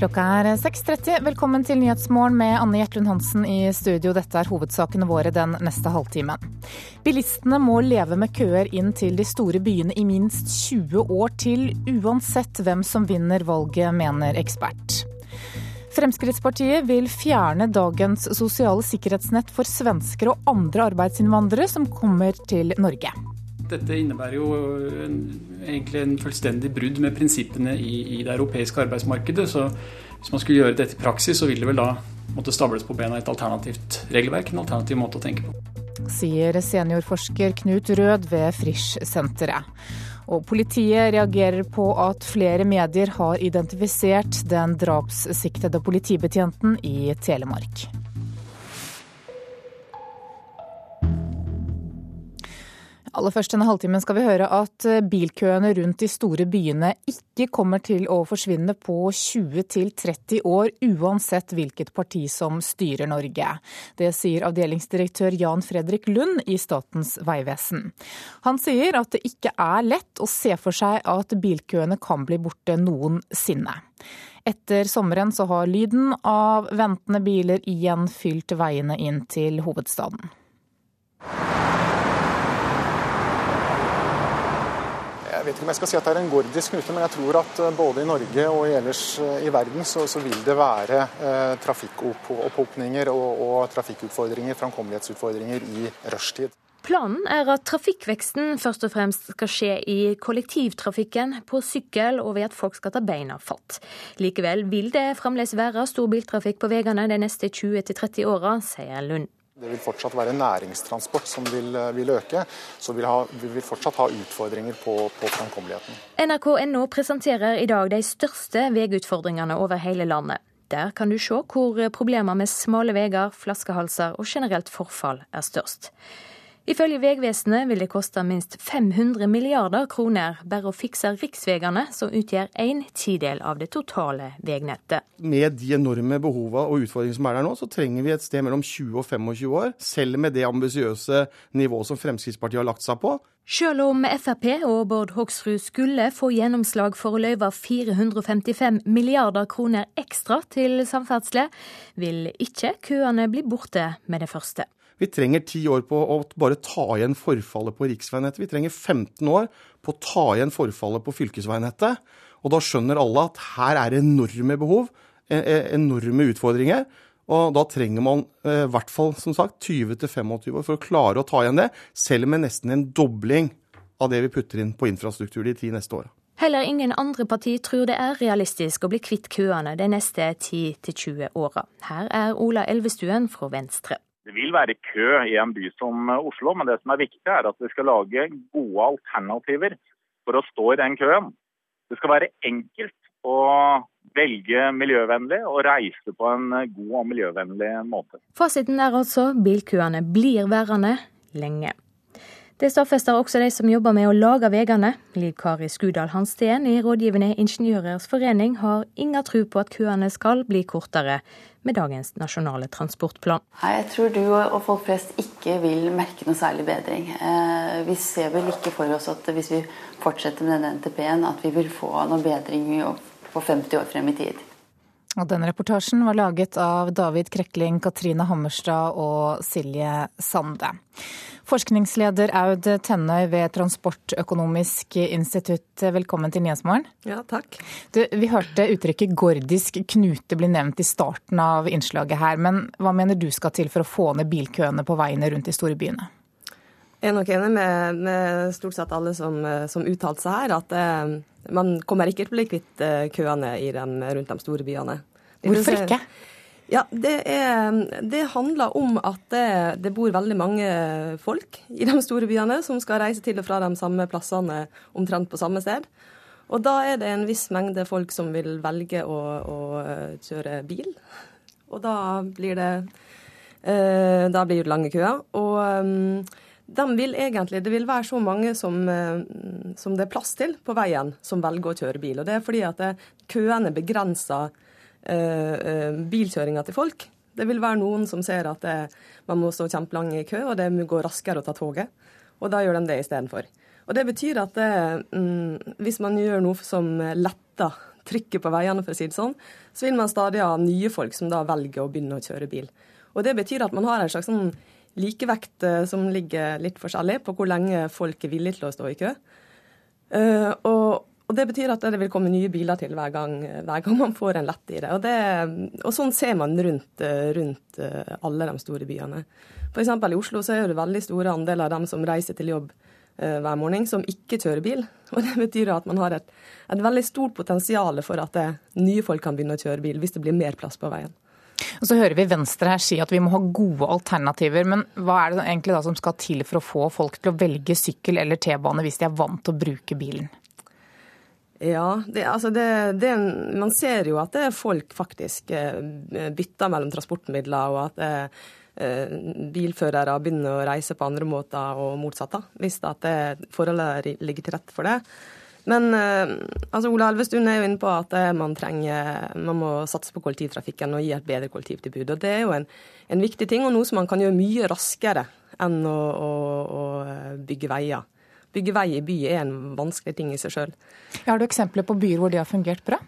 Klokka er 6.30. Velkommen til Nyhetsmorgen med Anne Gjertlund Hansen i studio. Dette er hovedsakene våre den neste halvtimen. Bilistene må leve med køer inn til de store byene i minst 20 år til, uansett hvem som vinner valget, mener ekspert. Fremskrittspartiet vil fjerne dagens sosiale sikkerhetsnett for svensker og andre arbeidsinnvandrere som kommer til Norge. Dette innebærer jo en, egentlig en fullstendig brudd med prinsippene i, i, det europeiske arbeidsmarkedet. Så hvis man skulle gjøre dette i praksis, så ville det vel da måtte stables på bena et alternativt regelverk, en alternativ måte å tenke på. Sier seniorforsker Knut Rød ved Frisch-senteret. Og politiet reagerer på at flere medier har identifisert den drapssiktede politibetjenten i Telemark. Aller først denne halvtimen skal vi høre at eh, bilkøene rundt de store byene ikke kommer til å forsvinne på 20-30 år, uansett hvilket parti som styrer Norge. Det sier avdelingsdirektør Jan Fredrik Lund i Statens vegvesen. Han sier at det ikke er lett å se for seg at bilkøene kan bli borte noensinne. Etter sommeren så har lyden av ventende biler igjen fylt veiene inn til hovedstaden. Vet ikke om jeg skal si at det er en gordisk knute, men jeg tror at eh, både i Norge og ellers eh, i verden så, så vil det være eh, trafikkopphopninger og, og trafikkutfordringer, framkommelighetsutfordringer i rushtid. Planen er at trafikkveksten først og fremst skal skje i kollektivtrafikken, på sykkel og ved at folk skal ta beina fatt. Likevel vil det fremdeles være stor biltrafikk på veiene de neste 20-30 åra, sier Lund. Det vil fortsatt være næringstransport som vil, eh, vil øke, så vi, ha, vi, vil fortsatt ha utfordringer på, på framkommeligheten. NRK.no presenterer i dag de største veiutfordringene over hele landet. Der kan du se hvor problemer med smale veier, flaskehalser og generelt forfall er størst. Ifølge Vegvesenet vil det koste minst 500 milliarder kroner bare å fikse riksveiene, som utgjør en tidel av det totale veinettet. Med de enorme behovene og utfordringene som er der nå, så trenger vi et sted mellom 20 og 25 år, selv med det ambisiøse nivået som Fremskrittspartiet har lagt seg på. Selv om Frp og Bård Hoksrud skulle få gjennomslag for å løyve 455 milliarder kroner ekstra til samferdsel, vil ikke køene bli borte med det første. Vi trenger ti år på å bare ta igjen forfallet på riksveinettet. Vi trenger 15 år på å ta igjen forfallet på fylkesveinettet. Og da skjønner alle at her er enorme behov, e, e, enorme utfordringer. Og da trenger man eh, i hvert fall som sagt 20-25 år for å klare å ta igjen det, selv med nesten en dobling av det vi putter inn på infrastruktur de ti neste åra. Heller ingen andre parti tror det er realistisk å bli kvitt køene de neste 10-20 åra. Her er Ola Elvestuen fra Venstre. Det vil være kø i en by som Oslo, men det som er viktig er at vi skal lage gode alternativer for å stå i den køen. Det skal være enkelt å velge miljøvennlig og reise på en god og miljøvennlig måte. Fasiten er altså bilkøene blir værende lenge. Det stadfester også de som jobber med å lage veiene. Liv Kari Skudal Hansten i Rådgivende ingeniørers forening har ingen tro på at køene skal bli kortere med dagens nasjonale transportplan. Jeg tror du og folk flest ikke vil merke noe særlig bedring. Eh, vi ser vel ikke for oss at hvis vi fortsetter med denne NTP-en, at vi vil få noe bedring på 50 år frem i tid. Og denne reportasjen var laget av David Krekling, Katrine Hammerstad og Silje Sande. Forskningsleder Aud Tennøy ved Transportøkonomisk institutt, velkommen til Nyhetsmorgen. Ja, takk. Du, vi hørte uttrykket 'gordisk knute' bli nevnt i starten av innslaget her. Men hva mener du skal til for å få ned bilkøene på veiene rundt de store byene? Jeg er nok enig med, med stort sett alle som, som uttalte seg her, at eh, man kommer ikke til å bli kvitt eh, køene dem, rundt de store byene. Hvorfor ikke? Ja, det, er, det, handler om at det, det, bor veldig mange folk i de store byene som skal reise til og fra de samme plassene omtrent på samme sted. Og da er det en viss mengde folk som vil velge å, å kjøre bil. Og da blir det, eh, da blir det lange køer. Og um, de vil egentlig, Det vil være så mange som, eh, som, det er plass til på veien, som velger å kjøre bil. Og Det er fordi at det, køene begrenser uh, uh, bilkjøringa til folk. Det vil være noen som ser at det, man må stå kjempelang i kø, og det må gå raskere å ta toget. Og da gjør de det istedenfor. Og det betyr at det, mm, hvis man gjør noe som letter trykket på veiene, for å si det sånn, så vil man stadig ha nye folk som da velger å begynne å kjøre bil. Og Det betyr at man har en slags sånn likevekt eh, som ligger litt forskjellig på hvor lenge folk er villige til å stå i kø. Uh, og, og, Det betyr at det vil komme nye biler til hver gang, hver gang man får en lett i det. Og, det. og, sånn ser man rundt, rundt alle de store byene. F.eks. i Oslo så er det veldig store andeler av dem som reiser til jobb hver morgen, som ikke kjører bil. Og Det betyr at man har et, et veldig stort potensial for at det, nye folk kan begynne å kjøre bil, hvis det blir mer plass på veien. Og Så hører vi Venstre her si at vi må ha gode alternativer. Men hva er det egentlig da som skal til for å få folk til å velge sykkel eller T-bane hvis de er vant til å bruke bilen? Ja, det, altså det, det, man ser jo at folk faktisk eh, bytter mellom transportmidler, og at eh, eh, bilførere begynner å reise på andre måter og motsatt, hvis at forholdet ligger til rette for det. Men eh, altså, Ola Elvestuen er jo inne på at eh, man trenger, man må satse på kollektivtrafikken og gi et bedre kollektivtilbud. og Det er jo en, en viktig ting, og noe som man kan gjøre mye raskere enn å, å, å eh, bygge veier. Bygge vei i by er en vanskelig ting i seg sjøl. Har du eksempler på byer hvor det har fungert bra?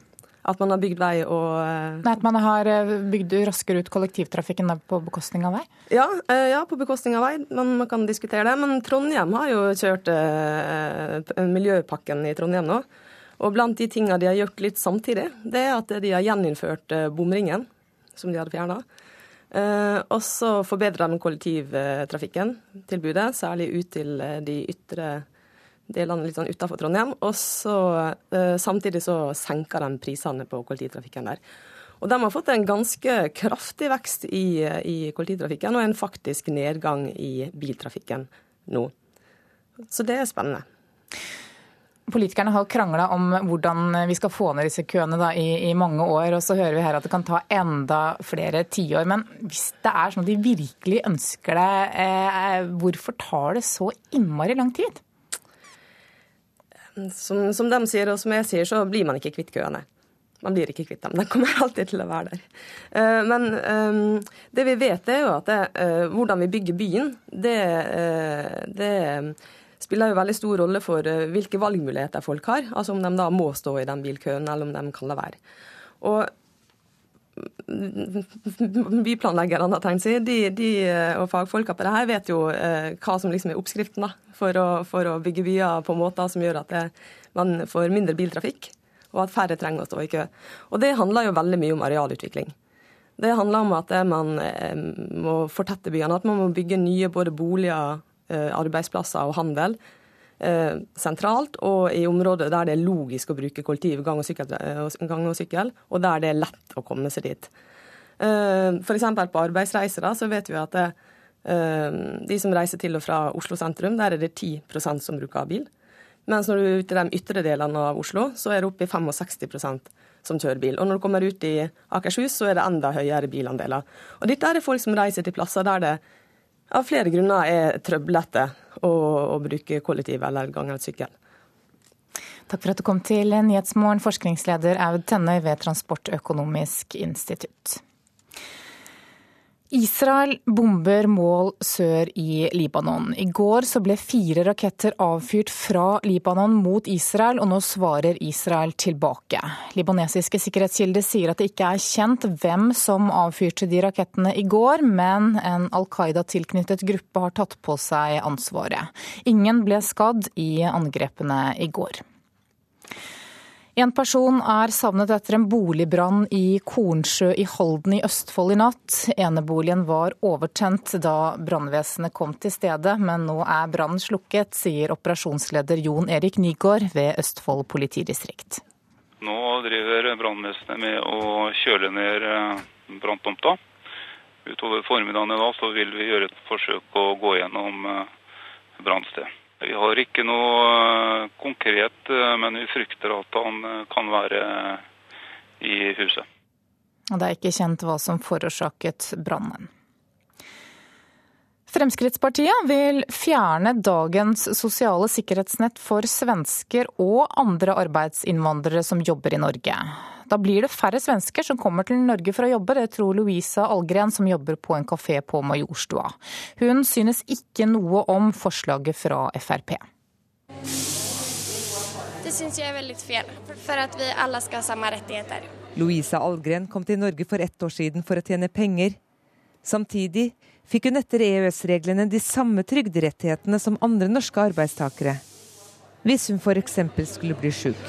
At man har bygd vei og eh, Nei, At man har eh, bygd raskere ut kollektivtrafikken på bekostning av vei? Ja, eh, ja, på bekostning av vei. Man, man kan diskutere det. Men Trondheim har jo kjørt eh, miljøpakken i Trondheim nå. Og blant de tingene de har gjort litt samtidig, det er at de har gjeninnført bomringen, som de hadde fjerna. Eh, og så forbedra de kollektivtrafikken, tilbudet, særlig ut til de ytre delene litt sånn utafor Trondheim. Og så eh, samtidig så senker de prisene på kollektivtrafikken der. Og de har fått en ganske kraftig vekst i, i kollektivtrafikken, og en faktisk nedgang i biltrafikken nå. Så det er spennende. Politikerne har krangla om hvordan vi skal få ned disse køene da, i, i, mange år, og så hører vi her at det kan ta enda flere tiår. Men hvis det er sånn at de virkelig ønsker det, eh, hvorfor tar det så innmari lang tid? Som, som, de sier, og som jeg sier, så blir man ikke kvitt køene. Man blir ikke kvitt dem. De kommer alltid til å være der. Uh, men um, det vi vet, er jo at det, uh, hvordan vi bygger byen, det, det, spiller jo veldig stor rolle for hvilke valgmuligheter folk har. Altså om de da må stå i den bilkøen, eller om de kan la være. Og byplanleggerne de, de, og fagfolka på det her vet jo eh, hva som liksom er oppskriften da, for, å, for å bygge byer på måter som gjør at det, man får mindre biltrafikk, og at færre trenger å stå i kø. Og Det handler jo veldig mye om arealutvikling. Det handler om at man eh, må fortette byene, at man må bygge nye både boliger, eh, arbeidsplasser og handel Eh, sentralt, og i områder der det er logisk å bruke kollektiv, gang og, sykkel, eh, gang og sykkel, og der det er lett å komme seg dit. Eh, F.eks. på arbeidsreiser så vet vi at det, de som reiser til og fra Oslo sentrum, der er det 10% som bruker bil. Mens når du er ute i de ytre delene av Oslo, så er det oppe i 65% som kjører bil. Og når du kommer ut i Akershus, så er det enda høyere bilandeler. Og dette er folk som reiser til plasser der det av flere grunner er trøblete å, å bruke kollektiv eller gang eller sykkel. Takk for at du kom til Nyhetsmorgen, forskningsleder Aud Tennøy ved Transportøkonomisk institutt. Israel bomber mål sør i Libanon. I går så ble fire raketter avfyrt fra Libanon mot Israel, og nå svarer Israel tilbake. Libanesiske sikkerhetskilder sier at det ikke er kjent hvem som avfyrte de rakettene i går, men en Al Qaida-tilknyttet gruppe har tatt på seg ansvaret. Ingen ble skadd i angrepene i går. En person er savnet etter en boligbrann i Kornsjø i Halden i Østfold i natt. Eneboligen var overtent da brannvesenet kom til stedet, men nå er brannen slukket, sier operasjonsleder Jon Erik Nygaard ved Østfold politidistrikt. Nå driver brannvesenet med å kjøle ned eh, branntomta. Utover formiddagen i dag så vil vi gjøre et forsøk på å gå gjennom eh, brannstedet. Vi har ikke noe eh, konkret, eh, men vi frykter at han eh, kan være i huset. Og det er ikke kjent hva som forårsaket brannen. Fremskrittspartiet vil fjerne dagens sosiale sikkerhetsnett for svensker og andre arbeidsinnvandrere som jobber i Norge. Da blir det færre svensker som kommer til Norge for å jobbe, det tror Louisa Algren, som jobber på en kafé på Majorstua. Hun synes ikke noe om forslaget fra Frp. Det syns jeg er veldig feil. For at vi alle skal ha samme rettigheter. Louisa Algren kom til Norge for ett år siden for å tjene penger. Samtidig fikk hun etter EØS-reglene de samme trygderettighetene som andre norske arbeidstakere. Hvis hun f.eks. skulle bli sjuk.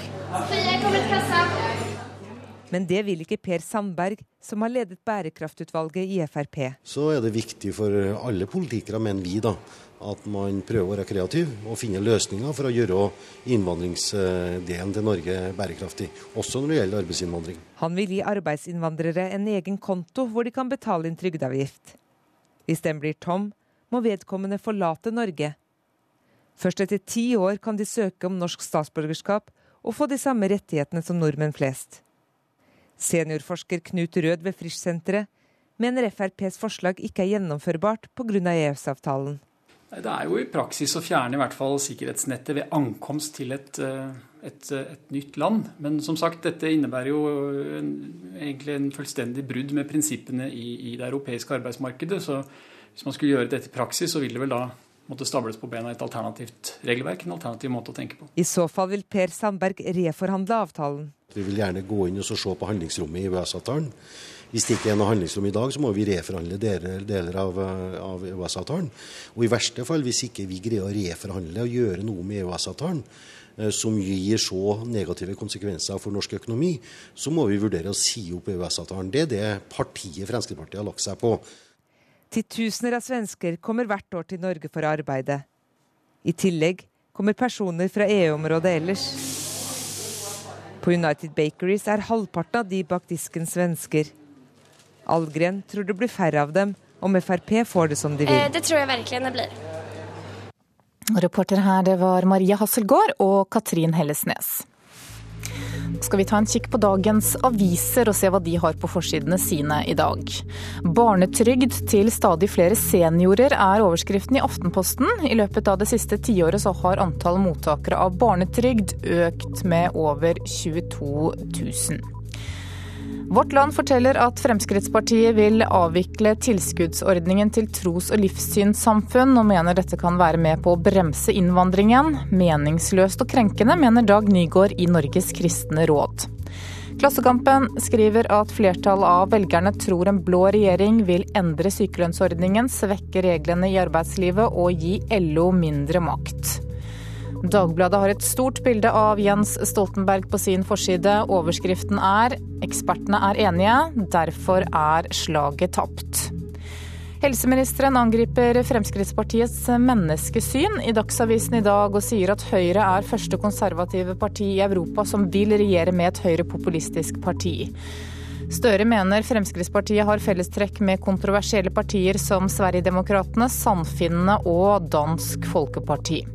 Men det vil ikke Per Sandberg, som har ledet bærekraftutvalget i Frp. Så er det viktig for alle politikere, mener vi, da, at man prøver å være kreativ og finne løsninger for å gjøre innvandringsdelen til Norge bærekraftig, også når det gjelder arbeidsinnvandring. Han vil gi arbeidsinnvandrere en egen konto hvor de kan betale inn trygdeavgift. Hvis den blir tom, må vedkommende forlate Norge. Først etter ti år kan de søke om norsk statsborgerskap og få de samme rettighetene som nordmenn flest. Seniorforsker Knut Rød ved Frisch-senteret mener FrPs forslag ikke er gjennomførbart pga. EØS-avtalen. Det er jo i praksis å fjerne i hvert fall sikkerhetsnettet ved ankomst til et, eh, et, et nytt land. Men som sagt, dette innebærer jo en, egentlig en fullstendig brudd med prinsippene i, i, det europeiske arbeidsmarkedet. Så hvis man skulle gjøre dette i praksis, så ville det vel da måtte stables på bena et alternativt regelverk, en alternativ måte å tenke på. I så fall vil Per Sandberg reforhandle avtalen. Vi vil gjerne gå inn og se på handlingsrommet i EØS-avtalen. Hvis det ikke er noe handlingsrom i dag, så må vi reforhandle deler, deler av, av EØS-avtalen. Og i verste fall, hvis ikke vi greier å reforhandle og gjøre noe med EØS-avtalen, eh, som gir så negative konsekvenser for norsk økonomi, så må vi vurdere å si opp EØS-avtalen. Det er det partiet Fremskrittspartiet har lagt seg på. Titusener av svensker kommer hvert år til Norge for å arbeide. I tillegg kommer personer fra EU-området ellers. På United Bakeries er halvparten av de bak disken svensker. Algren tror det blir færre av dem om Frp får det som de vil. Eh, det tror jeg virkelig det blir. Reporter her det var Maria Hasselgaard og Katrin Hellesnes. Skal vi ta en kikk på dagens aviser og se hva de har på forsidene sine i dag. Barnetrygd til stadig flere seniorer er overskriften i Aftenposten. I løpet av det siste tiåret så har antall mottakere av barnetrygd økt med over 22 000. Vårt Land forteller at Fremskrittspartiet vil avvikle tilskuddsordningen til tros- og livssynssamfunn, og mener dette kan være med på å bremse innvandringen. Meningsløst og krenkende, mener Dag Nygaard i Norges kristne råd. Klassekampen skriver at flertallet av velgerne tror en blå regjering vil endre sykelønnsordningen, svekke reglene i arbeidslivet og gi LO mindre makt. Dagbladet har et stort bilde av Jens Stoltenberg på sin forside. Overskriften er 'Ekspertene er enige, derfor er slaget tapt'. Helseministeren angriper Fremskrittspartiets menneskesyn i Dagsavisen i dag, og sier at Høyre er første konservative parti i Europa som vil regjere med et høyrepopulistisk parti. Støre mener Fremskrittspartiet har fellestrekk med kontroversielle partier som Sverigedemokraterna, Sannfinnene og Dansk Folkeparti.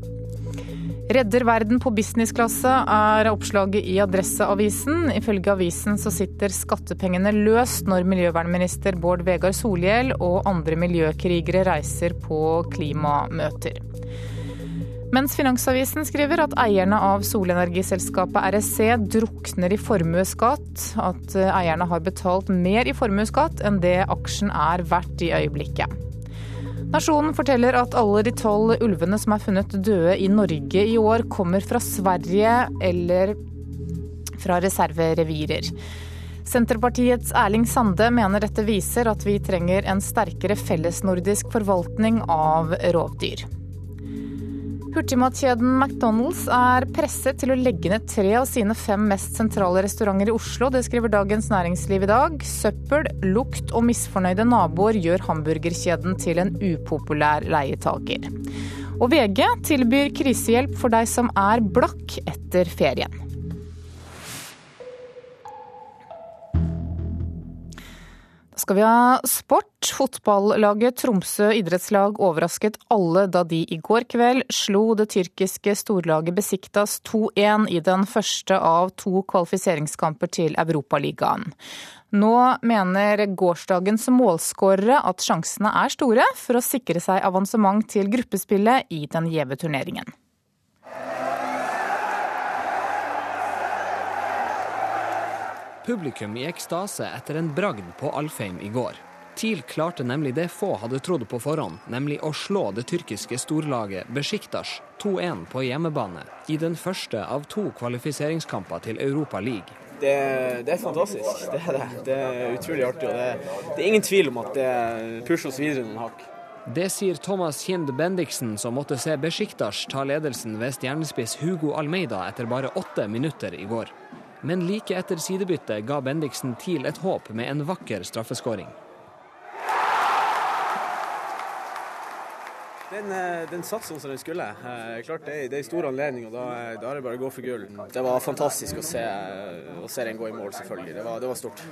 Redder verden på businessklasse er oppslaget i Adresseavisen. Ifølge avisen så sitter skattepengene løst når miljøvernminister Bård Vegar Solhjell og andre miljøkrigere reiser på klimamøter. Mens Finansavisen skriver at eierne av solenergiselskapet RSC drukner i formuesskatt. At eierne har betalt mer i formuesskatt enn det aksjen er verdt i øyeblikket. Nasjonen forteller at alle de tolv ulvene som er funnet døde i Norge i år, kommer fra Sverige eller fra reserverevirer. Senterpartiets Erling Sande mener dette viser at vi trenger en sterkere fellesnordisk forvaltning av rovdyr. Hurtigmatkjeden McDonald's er presset til å legge ned tre av sine fem mest sentrale restauranter i Oslo. Det skriver Dagens Næringsliv i dag. Søppel, lukt og misfornøyde naboer gjør hamburgerkjeden til en upopulær leietaker. Og VG tilbyr krisehjelp for deg som er blakk etter ferien. Skal vi ha sport. Fotballaget Tromsø idrettslag overrasket alle da de i går kveld slo det tyrkiske storlaget Besiktas 2-1 i den første av to kvalifiseringskamper til Europaligaen. Nå mener gårsdagens målskårere at sjansene er store for å sikre seg avansement til gruppespillet i den gjeve turneringen. Publikum i ekstase etter en bragd på Alfheim i går. TIL klarte nemlig det få hadde trodd på forhånd, nemlig å slå det tyrkiske storlaget Besjiktas 2-1 på hjemmebane i den første av to kvalifiseringskamper til Europa League. Det, det, er fantastisk. Det er, det. det er utrolig artig. og det, det, er ingen tvil om at det pusher oss videre noen hakk. Det sier Thomas Kind Bendiksen, som måtte se Besjiktas ta ledelsen ved stjernespiss Hugo Almeida etter bare åtte minutter i går. Men like etter sidebyttet ga Bendiksen TIL et håp med en vakker straffeskåring. Den, eh, den satt sånn som den skulle. Eh, klart Det, det er en stor anledning, og da, da, er det bare å gå for gull. Det var fantastisk å se, å se den gå i mål, selvfølgelig. Det var, det var stort.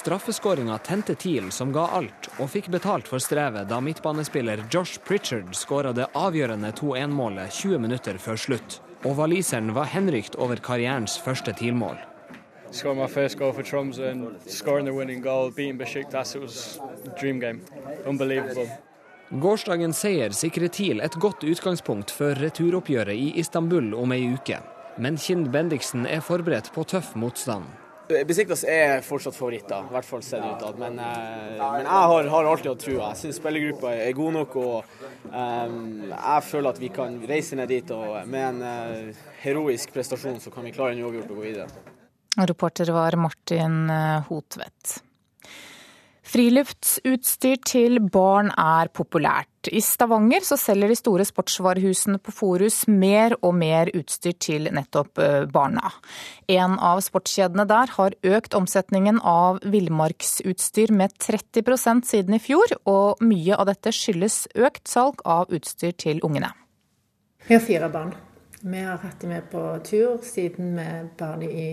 Straffeskåringa tente TIL, som ga alt, og fikk betalt for strevet da midtbanespiller Josh Pritchard skåra det avgjørende 2-1-målet 20 minutter før slutt. Og waliseren var henrykt over karrierens første TIL-mål. Gårsdagens seier sikrer TIL et godt utgangspunkt for returoppgjøret i Istanbul om ei uke. Men Kind Bendiksen er forberedt på tøff motstand. Besiktas er fortsatt favoritter, i hvert fall sett utad. Men, eh, men, jeg har, har alltid hatt trua. Jeg syns spillergruppa er god nok. og um, Jeg føler at vi kan reise ned dit og med en uh, heroisk prestasjon så kan vi klare en uavgjort og gå videre. Reporter var Martin Hotvedt. Friluftsutstyr til barn er populært. I Stavanger så selger de store sportsvarehusene på Forus mer og mer utstyr til nettopp barna. En av sportskjedene der har økt omsetningen av villmarksutstyr med 30% siden i fjor, og mye av dette skyldes økt salg av utstyr til ungene. Vi har fire barn. Vi har hatt dem med på tur siden vi bar dem i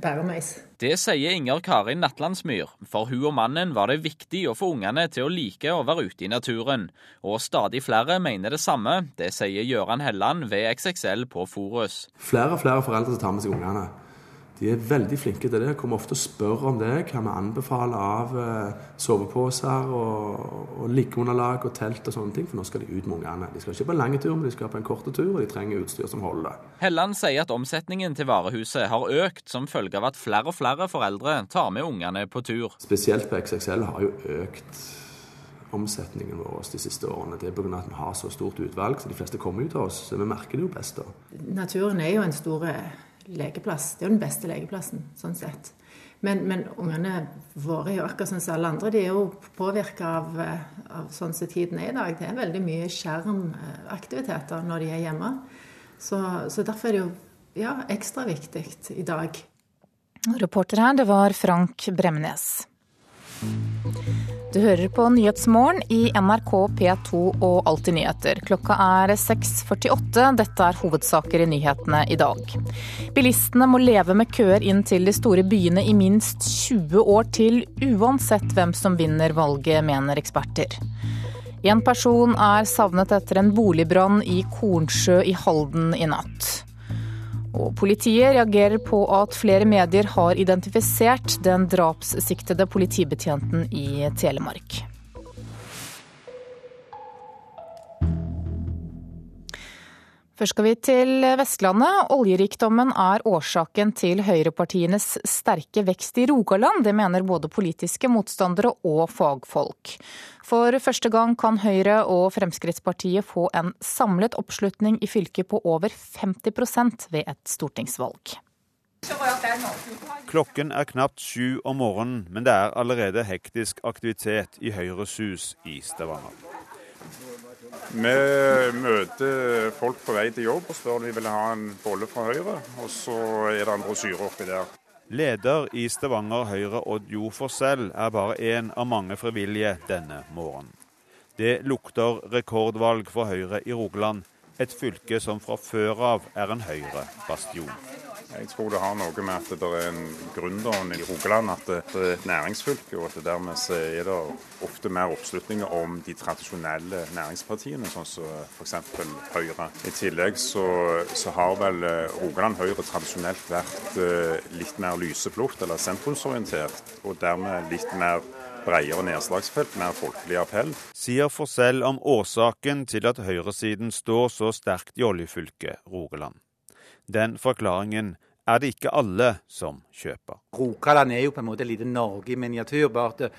bæremeis. Det sier Inger Karin Natlandsmyr. For hun og mannen var det viktig å få ungene til å like å være ute i naturen. Og stadig flere mener det samme. Det sier Gøran Helland ved XXL på Forus. Flere og flere foreldre som tar med seg ungene. De er veldig flinke til det. Kommer ofte og spør om det. Hva vi anbefaler av eh, soveposer og, og liggeunderlag og telt og sånne ting. For nå skal de ut med ungene. De skal ikke på en lang tur, men de skal på en kort tur, og de trenger utstyr som holder. Helland sier at omsetningen til varehuset har økt som følge av at flere og flere foreldre tar med ungene på tur. Spesielt på XXL har jo økt omsetningen vår de siste årene. Det er pga. at vi har så stort utvalg, så de fleste kommer jo til oss. Så vi merker det jo best da. Naturen er jo en stor lekeplass. Det er jo den beste lekeplassen, sånn sett. Men, men ungene våre er jo akkurat som alle andre. De er jo påvirka av, av sånn som tiden er i dag. Det er veldig mye skjermaktiviteter når de er hjemme. Så, så derfor er det jo ja, ekstra viktig i dag. Reporter her, det var Frank Bremnes. Du hører på Nyhetsmorgen i NRK P2 og Alltid nyheter. Klokka er 6.48. Dette er hovedsaker i nyhetene i dag. Bilistene må leve med køer inn til de store byene i minst 20 år til, uansett hvem som vinner valget, mener eksperter. En person er savnet etter en boligbrann i Kornsjø i Halden i natt. Og politiet reagerer på at flere medier har identifisert den drapssiktede politibetjenten i Telemark. Først skal vi til Vestlandet. Oljerikdommen er årsaken til høyrepartienes sterke vekst i Rogaland. Det mener både politiske motstandere og fagfolk. For første gang kan Høyre og Fremskrittspartiet få en samlet oppslutning i fylket på over 50% ved et stortingsvalg. Klokken er knapt sju om morgenen, men det er allerede hektisk aktivitet i Høyres hus i Stavanger. Vi møter folk på vei til jobb og spør om de vil ha en bolle fra Høyre. Og så er det en brosjyre oppi der. Leder i Stavanger Høyre Odd Jo Forsell er bare én av mange frivillige denne morgenen. Det lukter rekordvalg for Høyre i Rogaland, et fylke som fra før av er en Høyre-bastion. Jeg tror det har noe med at det er en gründerånd i Rogaland, at det er et næringsfylke, og at det dermed er det ofte mer oppslutninger om de tradisjonelle næringspartiene, sånn som f.eks. Høyre. I tillegg så, så, har vel eh, Rogaland Høyre tradisjonelt vært eh, litt mer lyseblått eller sentrumsorientert, og dermed litt mer bredere nedslagsfelt, mer folkelig appell. Sier Forsell om årsaken til at høyresiden står så sterkt i oljefylket Rogaland. Den forklaringen er det ikke alle som kjøper. Rogaland er jo på en måte lite Norge i miniatyr. bare at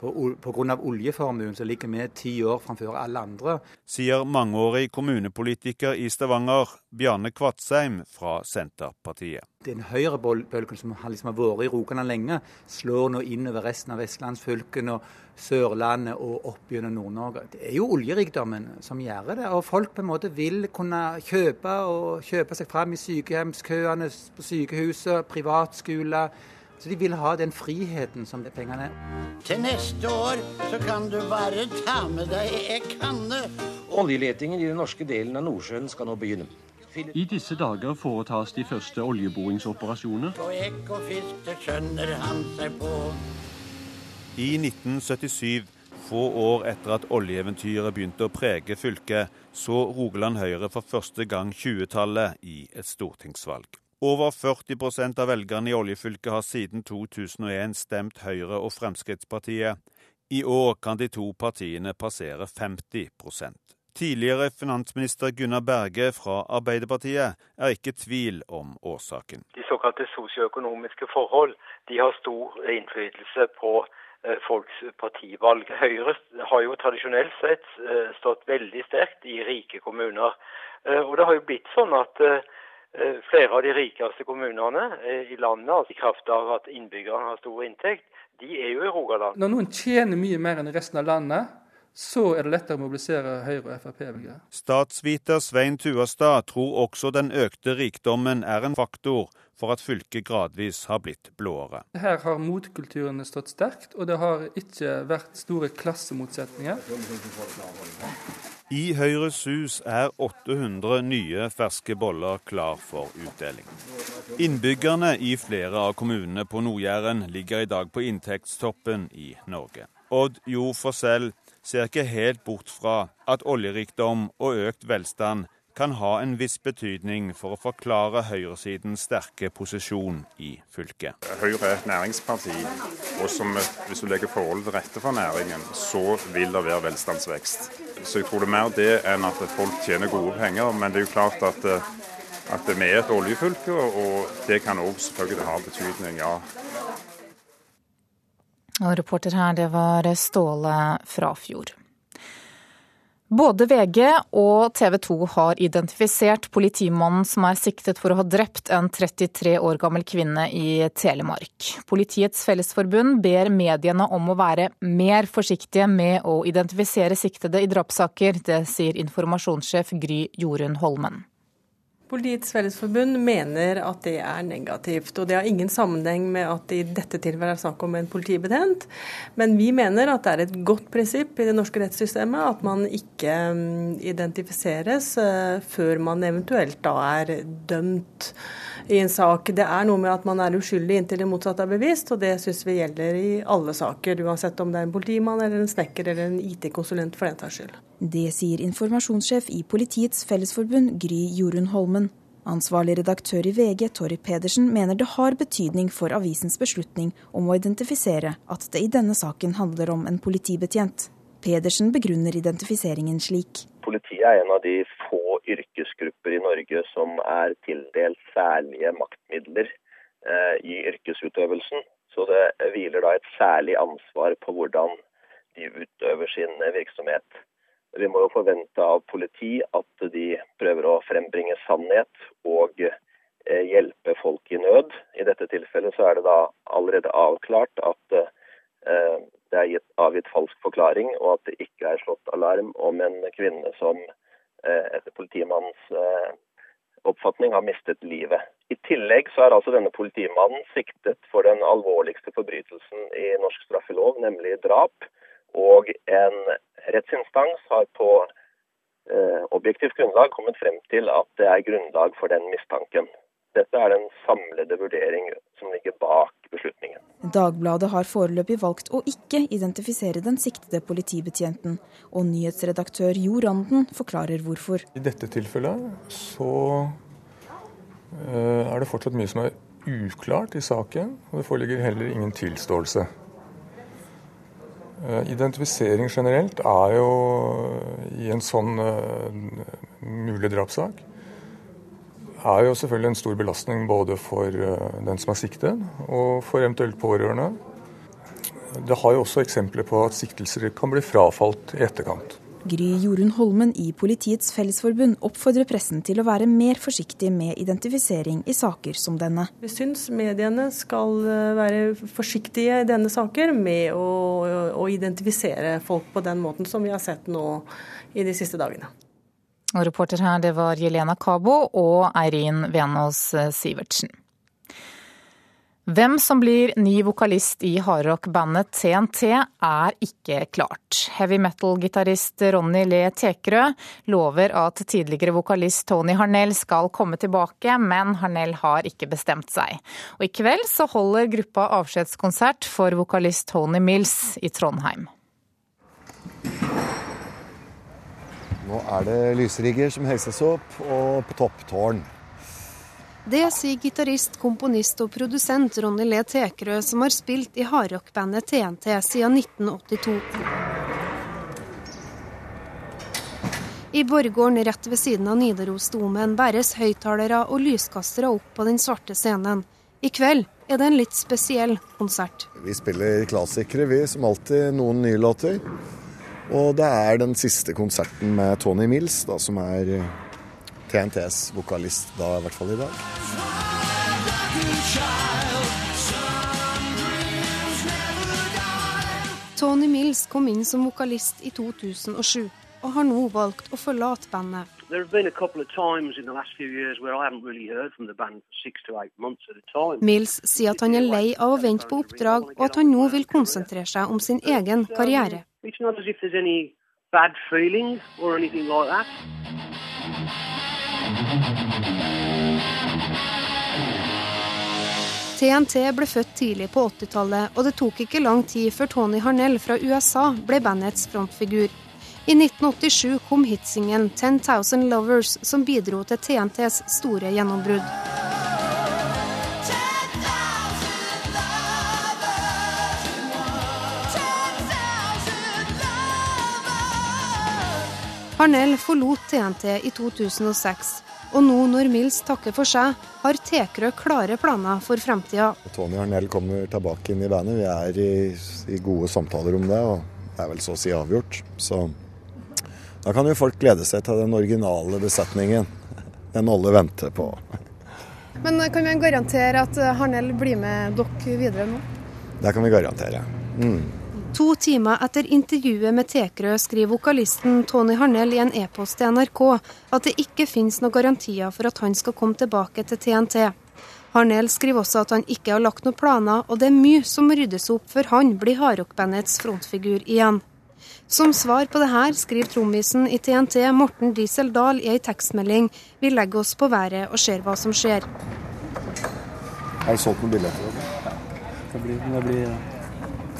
Pga. oljeformuen så ligger vi ti år framfor alle andre. Sier mangeårig kommunepolitiker i Stavanger, Bjarne Kvatsheim fra Senterpartiet. Den høyrebølgen som liksom har vært i Rogaland lenge, slår nå inn over resten av vestlandsfylkene og Sørlandet og opp gjennom Nord-Norge. Det er jo oljerikdommen som gjør det. Og folk på en måte vil kunne kjøpe og kjøpe seg fram i sykehjemskøene på sykehuset, privatskoler så de vil ha den friheten som det pengene er. Til neste år så kan du bare ta med deg ei kanne. Oljeletingen i den norske delen av Nordsjøen skal nå begynne. I disse dager foretas de første oljeboringsoperasjoner. På ekk og fisk, det skjønner han seg på. I 1977, få år etter at oljeeventyret begynte å prege fylket, så Rogaland Høyre for første gang 20-tallet i et stortingsvalg. Over 40% av velgerne i oljefylket har siden 2001 stemt Høyre og Fremskrittspartiet. I år kan de to partiene passere 50% Tidligere finansminister Gunnar Berge fra Arbeiderpartiet er ikke tvil om årsaken. De såkalte sosioøkonomiske forhold de har stor innflytelse på eh, folks partivalg. Høyre har jo tradisjonelt sett eh, stått veldig sterkt i rike kommuner. Eh, og det har jo blitt sånn at flere av de rikeste kommunene eh, i landet, altså i kraft av at innbyggerne har stor inntekt, de er jo i Rogaland. Når noen tjener mye mer enn resten av landet, så er det lettere å mobilisere Høyre- og Frp-velgere. Statsviter Svein Tuastad tror også den økte rikdommen er en faktor for at fylket gradvis har blitt blåere. Her har motkulturene stått sterkt, og det har ikke vært store klassemotsetninger. I Høyres hus er 800 nye ferske boller klar for utdeling. Innbyggerne i flere av kommunene på Nord-Jæren ligger i dag på inntektstoppen i Norge. Odd Jo Forsell ser ikke helt bort fra at oljerikdom og økt velstand kan ha en viss betydning for å forklare høyresidens sterke posisjon i fylket. Høyre er et næringsparti, og som, hvis du legger forholdene til rette for næringen, så vil det være velstandsvekst. Så jeg tror det er mer det enn at folk tjener gode penger. Men det er jo klart at, at vi er et oljefylke, og det kan òg selvfølgelig ha betydning, ja. Og reporter her, det var Ståle Frafjord. Både VG og TV 2 har identifisert politimannen som er siktet for å ha drept en 33 år gammel kvinne i Telemark. Politiets Fellesforbund ber mediene om å være mer forsiktige med å identifisere siktede i drapssaker. Det sier informasjonssjef Gry Jorunn Holmen. Politiets Fellesforbund mener at det er negativt. og Det har ingen sammenheng med at det i dette tilfellet er snakk om en politibetjent. Men vi mener at det er et godt prinsipp i det norske rettssystemet at man ikke mm, identifiseres eh, før man eventuelt da er dømt i en sak. Det er noe med at man er uskyldig inntil det motsatte er bevist, og det syns vi gjelder i alle saker. Uansett om det er en politimann eller en snekker eller en IT-konsulent for den saks skyld. Det sier informasjonssjef i Politiets Fellesforbund, Gry Jorunn Holmen. Ansvarlig redaktør i VG, Torry Pedersen, mener det har betydning for avisens beslutning om å identifisere at det i denne saken handler om en politibetjent. Pedersen begrunner identifiseringen slik. Politiet er en av de få yrkesgrupper i Norge som er tildelt særlige maktmidler eh, i yrkesutøvelsen. Så det hviler da et særlig ansvar på hvordan de utøver sin virksomhet. Vi må jo forvente av politi at de prøver å frembringe sannhet og eh, hjelpe folk i nød. I dette tilfellet så er det da allerede avklart at eh, det er avgitt falsk forklaring, og at det ikke er slått alarm om en kvinne som eh, etter politimannens oppfatning har mistet livet. I tillegg så er altså denne politimannen siktet for den alvorligste forbrytelsen i norsk straffelov, nemlig drap. Og en rettsinstans har på eh, objektivt grunnlag kommet frem til at det er grunnlag for den mistanken. Dette er den samlede vurdering som ligger bak beslutningen. Dagbladet har foreløpig valgt å ikke identifisere den siktede politibetjenten, og nyhetsredaktør Jo Randen forklarer hvorfor. I dette tilfellet så eh, er det fortsatt mye som er uklart i saken, og det foreligger heller ingen tilståelse. Eh, identifisering generelt er jo i en sånn uh, mulig drapssak er jo selvfølgelig en stor belastning både for den som er siktet, og for eventuelt pårørende. det har jo også eksempler på at siktelser kan bli frafalt i etterkant. Gry Jorunn Holmen i Politiets Fellesforbund oppfordrer pressen til å være mer forsiktig med identifisering i saker som denne. Vi syns mediene skal eh, være forsiktige i denne saker med å, å identifisere folk på den måten som vi har sett nå i de siste dagene. Og reporter her, det var Jelena Kabo og Eirin Venås Sivertsen. Hvem som blir ny vokalist i hardrock-bandet TNT er ikke klart. Heavy metal-gitarist Ronny Le Tekerø lover at tidligere vokalist Tony Harnell skal komme tilbake, men Harnell har ikke bestemt seg. Og I kveld så holder gruppa avskjedskonsert for vokalist Tony Mills i Trondheim. Nå er det lysrigger som heises opp, og på topptårn. Det sier gitarist, komponist og produsent Ronny Le Tekerø, som har spilt i hardrockbandet TNT siden 1982. I borggården rett ved siden av Nidarosdomen bæres høyttalere og lyskastere opp på den svarte scenen. I kveld er det en litt spesiell konsert. Vi spiller klassikere, vi, som alltid. Noen nye låter. Og det er den siste konserten med Tony Mills, da, som er TNTs vokalist da, i hvert fall i dag. Tony Mills kom inn som vokalist i 2007, og har nå valgt å forlate bandet. Mills sier at han er lei av å vente på oppdrag, og at han nå vil konsentrere seg om sin egen karriere. bad feelings or anything like that. TNT ble født tidlig på 80-tallet, og det tok ikke lang tid før Tony Harnell fra USA ble bandets frontfigur. I 1987 kom hitsingen 10,000 Lovers', som bidro til TNTs store gjennombrudd. Harnell forlot TNT i 2006, og nå når Mills takker for seg, har Tekrø klare planer for fremtida. Tony Harnell kommer tilbake inn i bandet. Vi er i, i, gode samtaler om det, og det er vel så å si avgjort. Så da kan jo folk glede seg til den originale besetningen. Den alle venter på. Men kan vi garantere at Harnell blir med dere videre nå? Det kan vi garantere. Mm. To timer etter intervjuet med Tekrø skriver vokalisten Tony Harnell i en e-post til NRK at det ikke finnes noen garantier for at han skal komme tilbake til TNT. Harnell skriver også at han ikke har lagt noen planer, og det er mye som må ryddes opp før han blir hardrockbandets frontfigur igjen. Som svar på det her skriver trommisen i TNT Morten Diesel Dahl i ei tekstmelding Vi legger oss på været og ser hva som skjer. Har du solgt noen billetter? Ja, det blir, det blir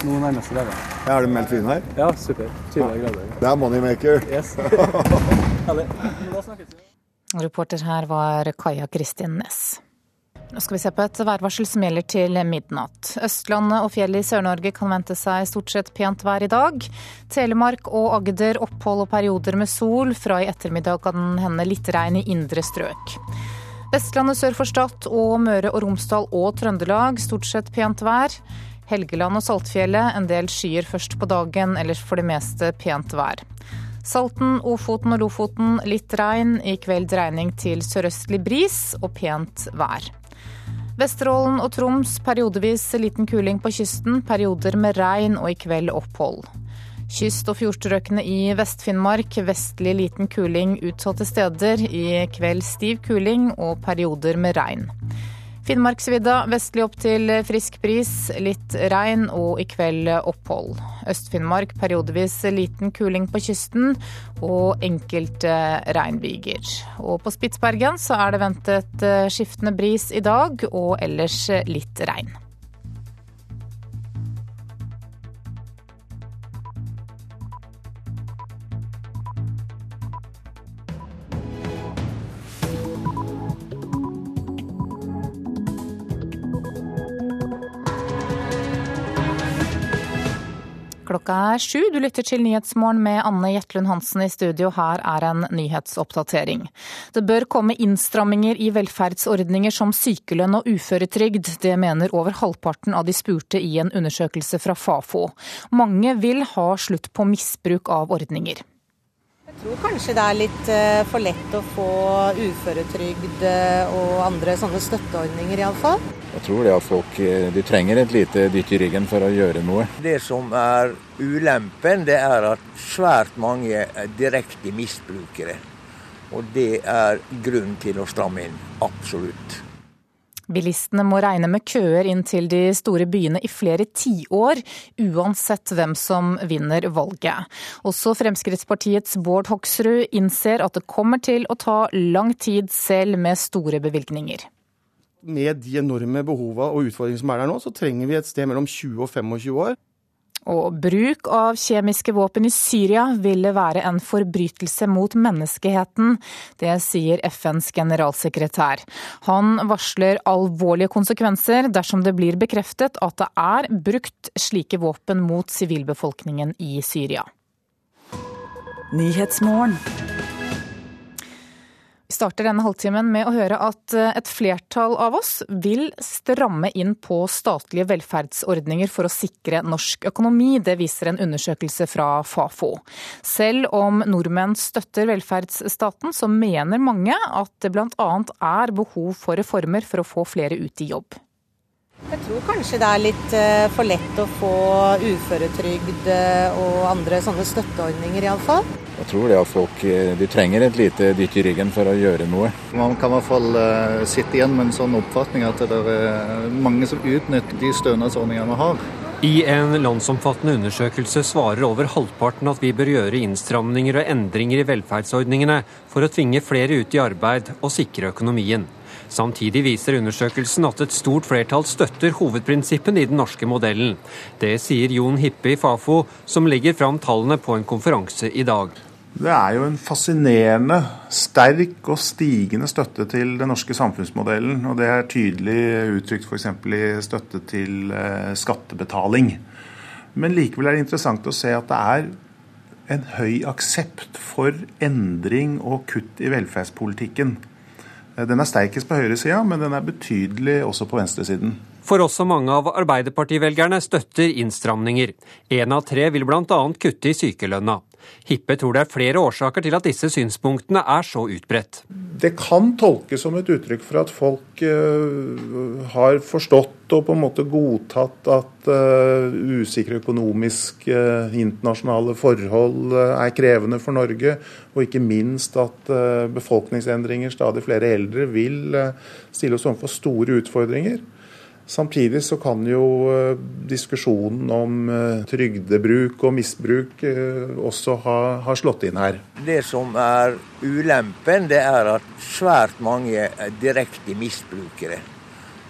nå nærmeste dager. Ja, er det meldt vind her? Ja, super. 20 grader. Det er moneymaker. Yes. Reporter her var Kaja Kristin Næss. Nå skal vi se på et værvarsel som gjelder til midnatt. Østlandet og fjellet i Sør-Norge kan vente seg stort sett pent vær i dag. Telemark og Agder opphold og perioder med sol. Fra i ettermiddag kan den hende litt regn i indre strøk. Vestlandet sør for Stad og Møre og Romsdal og Trøndelag stort sett pent vær. Helgeland og Saltfjellet en del skyer først på dagen, ellers for det meste pent vær. Salten, Ofoten og Lofoten litt regn, i kveld dreining til sørøstlig bris og pent vær. Vesterålen og Troms periodevis liten kuling på kysten, perioder med regn og i kveld opphold. Kyst- og fjordstrøkene i Vest-Finnmark vestlig liten kuling utsatte steder, i kveld stiv kuling og perioder med regn. Finnmarksvidda vestlig opp til frisk bris, litt regn og i kveld opphold. Øst-Finnmark periodevis liten kuling på kysten og enkelte regnbyger. Og på Spitsbergen så er det ventet skiftende bris i dag og ellers litt regn. Klokka er sju. Du lytter til Nyhetsmorgen med Anne Jetlund Hansen i studio. Her er en nyhetsoppdatering. Det bør komme innstramminger i velferdsordninger som sykelønn og uføretrygd. Det mener over halvparten av de spurte i en undersøkelse fra Fafo. Mange vil ha slutt på misbruk av ordninger. Tror kanskje det er litt eh, for lett å få uføretrygd eh, og andre sånne støtteordninger, iallfall. Jeg tror det at folk eh, de trenger et lite dytt i ryggen for å gjøre noe. Det som er ulempen, det er at svært mange er direkte misbrukere. Og det er grunn til å stramme inn. Absolutt. Bilistene må regne med køer inn til de store byene i flere tiår, uansett hvem som vinner valget. Også Fremskrittspartiets Bård Hoksrud innser at det kommer til å ta lang tid selv med store bevilgninger med de enorme behova og utfordringene som er der nå, så trenger vi et sted mellom 20 og 25 år. Og bruk av kjemiske våpen i Syria ville være en forbrytelse mot menneskeheten. Det sier FNs generalsekretær. Han varsler alvorlige konsekvenser dersom det blir bekreftet at det er brukt slike våpen mot sivilbefolkningen i Syria. Vi starter denne halvtimen med å høre at eh, et flertall av oss vil stramme inn på statlige velferdsordninger for å sikre norsk økonomi. Det viser en undersøkelse fra Fafo. Selv om nordmenn støtter velferdsstaten, så mener mange at det bl.a. er behov for reformer for å få flere ut i jobb. Jeg tror kanskje det er litt eh, for lett å få uføretrygd eh, og andre sånne støtteordninger, iallfall. Jeg tror det at folk eh, de trenger et lite dytt i ryggen for å gjøre noe. Man kan i hvert fall sitte igjen med en sånn oppfatning at det er mange som utnytter de stønadsordningene vi har. I en landsomfattende undersøkelse svarer over halvparten at vi bør gjøre innstramninger og endringer i velferdsordningene for å tvinge flere ut i arbeid og sikre økonomien. Samtidig viser undersøkelsen at et stort flertall støtter hovedprinsippene i den norske modellen. Det sier Jon Hippe i Fafo, som legger fram tallene på en konferanse i dag. Det er jo en fascinerende, sterk og stigende støtte til den norske samfunnsmodellen. Og det er tydelig uttrykt f.eks. i støtte til eh, skattebetaling. Men likevel er det interessant å se at det er en høy aksept for endring og kutt i velferdspolitikken. Eh, den er sterkest på høyresida, men den er betydelig også på venstresiden. For også mange av Arbeiderpartivelgerne støtter innstramninger. Én av tre vil bl.a. kutte i sykelønna. Hippe tror det er flere årsaker til at disse synspunktene er så utbredt. Det kan tolkes som et uttrykk for at folk uh, har forstått og på en måte godtatt at uh, usikre økonomiske uh, internasjonale forhold er krevende for Norge, og ikke minst at befolkningsendringer, stadig flere eldre, vil stille oss overfor store utfordringer. Samtidig så kan jo eh, diskusjonen om eh, trygdebruk og misbruk eh, også ha, ha, slått inn her. Det som er ulempen, det er at svært mange er direkte misbrukere.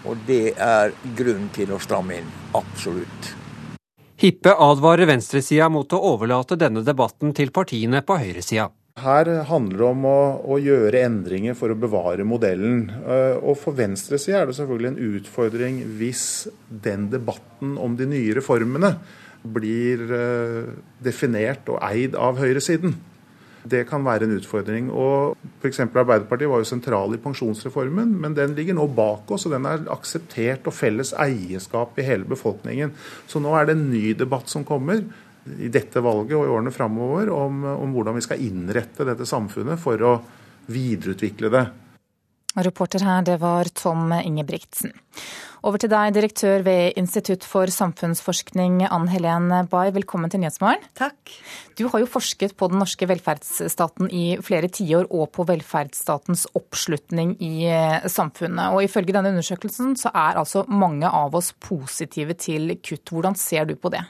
Og det er grunn til å stramme inn. Absolutt. Hippe advarer venstresida mot å overlate denne debatten til partiene på høyresida. Her handler det om å, å, gjøre endringer for å bevare modellen. Eh, og For venstresida er det selvfølgelig en utfordring hvis den debatten om de nye reformene blir eh, definert og eid av høyresiden. Det kan være en utfordring. og F.eks. Arbeiderpartiet var jo sentral i pensjonsreformen, men den ligger nå bak oss, og den er akseptert og felles eierskap i hele befolkningen. Så nå er det en ny debatt som kommer i dette valget og i årene framover om, om, hvordan vi skal innrette dette samfunnet for å videreutvikle det. Reporter her, det var Tom Ingebrigtsen. Over til deg, direktør ved Institutt for samfunnsforskning, Ann Helen Bay. Velkommen til Nyhetsmorgen. Takk. Du har jo forsket på den norske velferdsstaten i flere tiår, og på velferdsstatens oppslutning i eh, samfunnet. Og ifølge denne undersøkelsen så er altså mange av oss positive til kutt. Hvordan ser du på det?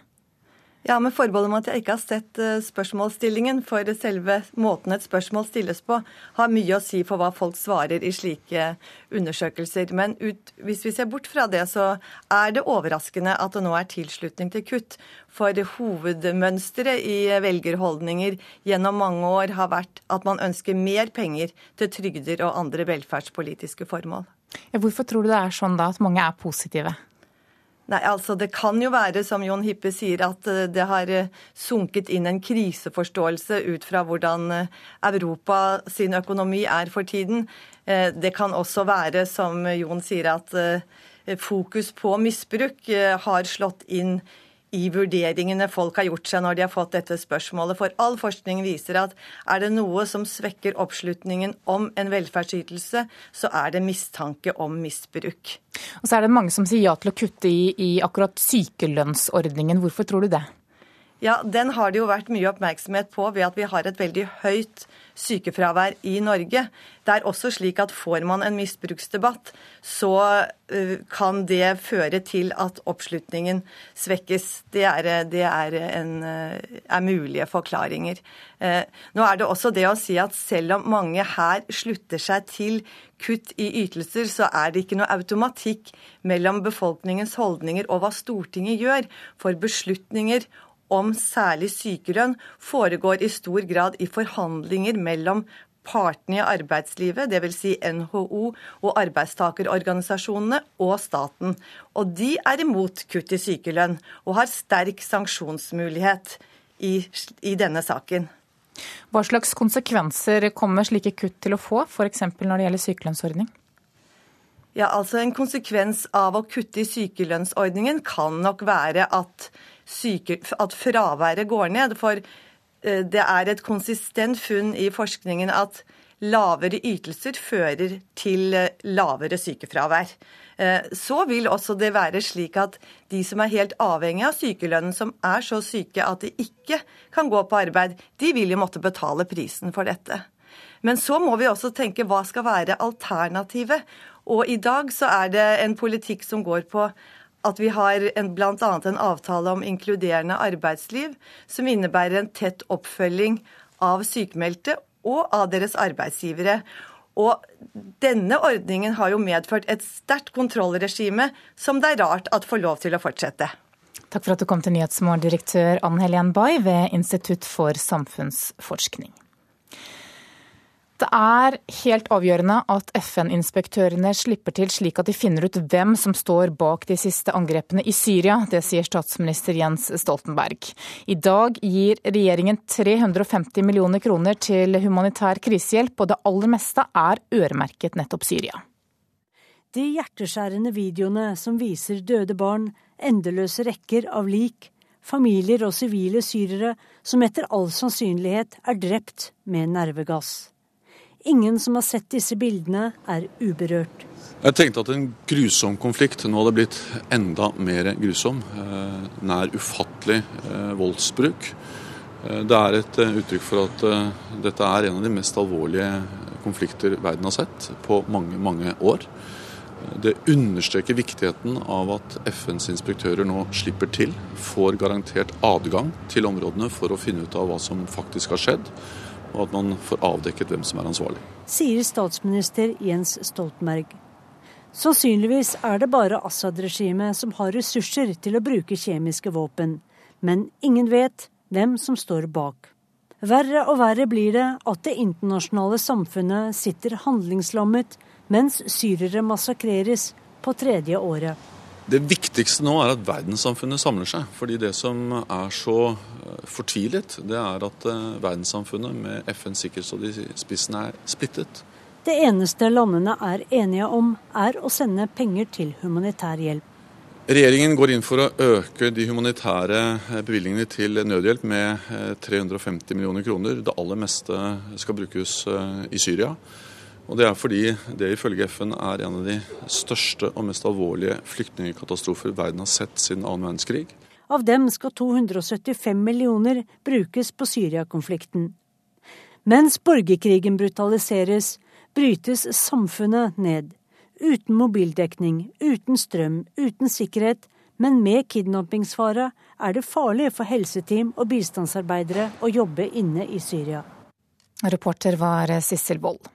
Ja, med forbehold om at jeg ikke har sett eh, spørsmålsstillingen, for selve måten et spørsmål stilles på, har mye å si for hva folk svarer i slike undersøkelser. Men ut, hvis vi ser bort fra det, så er det overraskende at det nå er tilslutning til kutt. For hovedmønsteret i velgerholdninger gjennom mange år har vært at man ønsker mer penger til trygder og andre velferdspolitiske formål. Hvorfor tror du det er sånn da, at mange er positive? Nei, altså Det kan jo være, som Jon Hippe sier, at eh, det har eh, sunket inn en kriseforståelse ut fra hvordan eh, Europa sin økonomi er for tiden. Det kan også være, som Jon sier, at fokus på misbruk har slått inn i vurderingene folk har gjort seg når de har fått dette spørsmålet. For all forskning viser at er det noe som svekker oppslutningen om en velferdsytelse, så er det mistanke om misbruk. Og så er det mange som sier ja til å kutte i, i akkurat sykelønnsordningen. Hvorfor tror du det? Ja, Den har det jo vært mye oppmerksomhet på ved at vi har et veldig høyt sykefravær i Norge. Det er også slik at får man en misbruksdebatt, så kan det føre til at oppslutningen svekkes. Det er, det er, en, er mulige forklaringer. Nå er det også det å si at selv om mange her slutter seg til kutt i ytelser, så er det ikke noe automatikk mellom befolkningens holdninger og hva Stortinget gjør. For beslutninger om særlig sykelønn foregår i stor grad i forhandlinger mellom partene i arbeidslivet, dvs. Si NHO og arbeidstakerorganisasjonene og staten. Og de er imot kutt i sykelønn og har sterk sanksjonsmulighet i, i denne saken. Hva slags konsekvenser kommer slike kutt til å få, f.eks. når det gjelder sykelønnsordning? Ja, altså En konsekvens av å kutte i sykelønnsordningen kan nok være at syke, at fraværet går ned. For eh, det er et konsistent funn i forskningen at lavere ytelser fører til eh, lavere sykefravær. Eh, så vil også det være slik at de som er helt avhengig av sykelønnen, som er så syke at de ikke kan gå på arbeid, de vil jo måtte betale prisen for dette. Men så må vi også tenke hva skal være alternativet. Og i dag så er det en politikk som går på at vi har bl.a. en avtale om inkluderende arbeidsliv, som innebærer en tett oppfølging av sykemeldte og av deres arbeidsgivere. Og denne ordningen har jo medført et sterkt kontrollregime som det er rart at får lov til å fortsette. Takk for at du kom til Nyhetsmorgen, direktør Ann Helen Bay ved Institutt for samfunnsforskning. Det er helt avgjørende at FN-inspektørene slipper til slik at de finner ut hvem som står bak de siste angrepene i Syria. Det sier statsminister Jens Stoltenberg. I dag gir regjeringen 350 millioner kroner til humanitær krisehjelp, og det aller meste er øremerket nettopp Syria. De hjerteskjærende videoene som viser døde barn, endeløse rekker av lik, familier og sivile syrere som etter all sannsynlighet er drept med nervegass. Ingen som har sett disse bildene, er uberørt. Jeg tenkte at en grusom konflikt nå hadde blitt enda mer grusom. Eh, nær ufattelig eh, voldsbruk. Eh, det er et uttrykk for at dette er en av de mest alvorlige konflikter verden har sett på mange, mange år. Det understreker viktigheten av at FNs inspektører nå slipper til, får garantert adgang til områdene for å finne ut av hva som faktisk har skjedd og at man får avdekket hvem som er ansvarlig. Sier statsminister Jens Stoltenberg. Sannsynligvis er det bare Assad-regimet som har ressurser til å bruke kjemiske våpen, men ingen vet hvem som står bak. Verre og verre blir det at det internasjonale samfunnet sitter handlingslammet mens syrere massakreres på tredje året. Det viktigste nå er at verdenssamfunnet samler seg. fordi det som er så eh, fortvilet, det er at eh, verdenssamfunnet med FNs sikkerhetsråd i spissen er splittet. Det eneste landene er enige om, er å sende penger til humanitær hjelp. Regjeringen går inn for å øke de humanitære eh, bevilgningene til nødhjelp med 350 millioner kroner. Det aller meste skal brukes i Syria. Og Det er fordi det ifølge FN er en av de største og mest alvorlige flyktningkatastrofer verden har sett siden annen verdenskrig. Av dem skal 275 millioner brukes på Syria-konflikten. Mens borgerkrigen brutaliseres, brytes samfunnet ned. Uten mobildekning, uten strøm, uten sikkerhet, men med kidnappingsfare er det farlig for helseteam og bistandsarbeidere å jobbe inne i Syria. Reporter var Sissel Wold.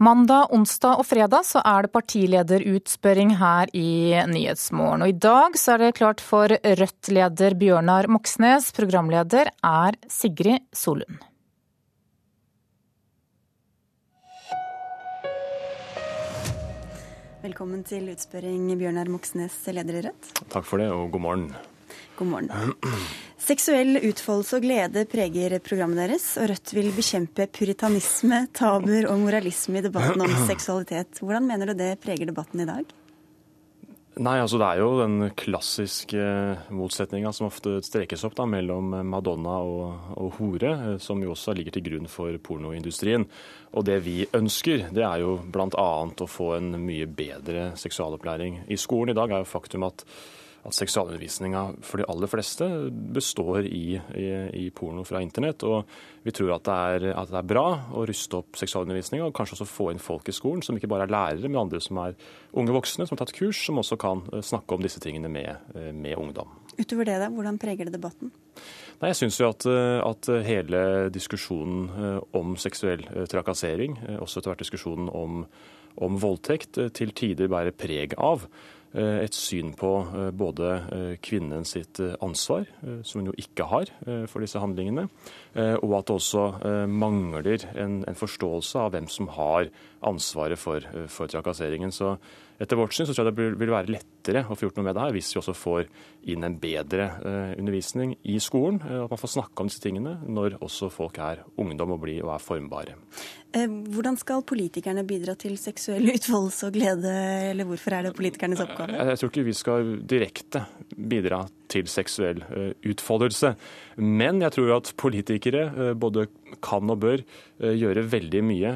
Mandag, onsdag og fredag så er det partilederutspørring her i Nyhetsmorgen. Og i dag så er det klart for Rødt-leder Bjørnar Moxnes. Programleder er Sigrid Solund. Velkommen til utspørring, Bjørnar Moxnes, leder i Rødt. Takk for det, og god morgen. God morgen. Seksuell utfoldelse og glede preger programmet deres, og Rødt vil bekjempe puritanisme, tabuer og moralisme i debatten om seksualitet. Hvordan mener du det preger debatten i dag? Nei, altså Det er jo den klassiske motsetninga som ofte strekes opp da, mellom Madonna og, og, hore, som jo også ligger til grunn for pornoindustrien. Og Det vi ønsker, det er jo bl.a. å få en mye bedre seksualopplæring. I skolen i dag er jo faktum at at seksualundervisninga for de aller fleste består i, i, i, porno fra internett. Og vi tror at det, er, at det er bra å ruste opp seksualundervisninga, og kanskje også få inn folk i skolen som ikke bare er lærere, men andre som er unge voksne som har tatt kurs, som også kan eh, snakke om disse tingene med, eh, med ungdom. Utover det, da, hvordan preger det debatten? Nei, jeg syns jo at, eh, at, hele diskusjonen om seksuell trakassering, også etter hvert diskusjonen om, om voldtekt, til tider bærer preg av et syn på eh, både eh, kvinnen sitt ansvar, som hun jo ikke har for disse handlingene, og at det også mangler en, en forståelse av hvem som har ansvaret for, for trakasseringen. Så etter vårt syn så tror jeg det vil være lettere å få gjort noe med det her hvis vi også får inn en bedre undervisning i skolen. At man får snakke om disse tingene når også folk er ungdom og blir og er formbare. Hvordan skal politikerne bidra til seksuell utfoldelse og glede, eller hvorfor er det politikernes oppgave? Jeg tror ikke vi skal direkte bidra til seksuell utfoldelse. Men jeg tror at politikere både kan og bør gjøre veldig mye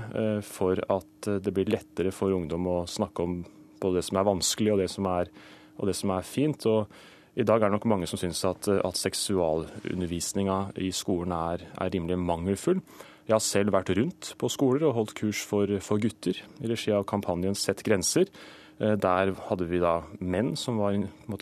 for at det blir lettere for ungdom å snakke om både det som er vanskelig og det som er, og det som er fint. og i dag er det nok mange som syns at, at seksualundervisninga i skolen er, er rimelig mangelfull. Jeg har selv vært rundt på skoler og holdt kurs for, for gutter i regi av kampanjen Sett grenser. Eh, der hadde vi da menn som var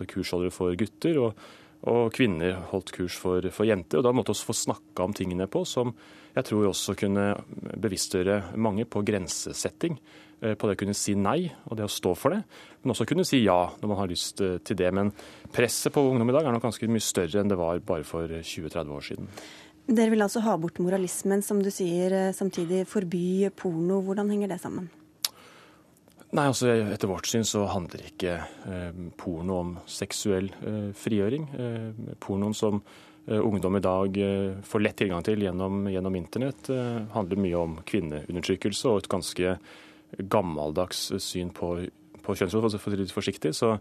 kursholdere for gutter, og, og, kvinner holdt kurs for, for jenter. og Da måtte vi få snakka om tingene på som jeg tror også kunne bevisstgjøre mange på grensesetting. Eh, på det å kunne si nei og det å stå for det, men også kunne si ja når man har lyst eh, til det. Men presset på ungdom i dag er nok ganske mye større enn det var bare for 20-30 år siden. Dere vil altså ha bort moralismen, som du sier, samtidig forby porno. Hvordan henger det sammen? Nei, altså Etter vårt syn så handler ikke eh, porno om seksuell eh, frigjøring. Eh, pornoen som eh, ungdom i dag eh, får lett tilgang til gjennom, gjennom internett, handler mye om kvinneundertrykkelse og et ganske gammeldags syn på, på kjønnsroll, for å si det forsiktig. Så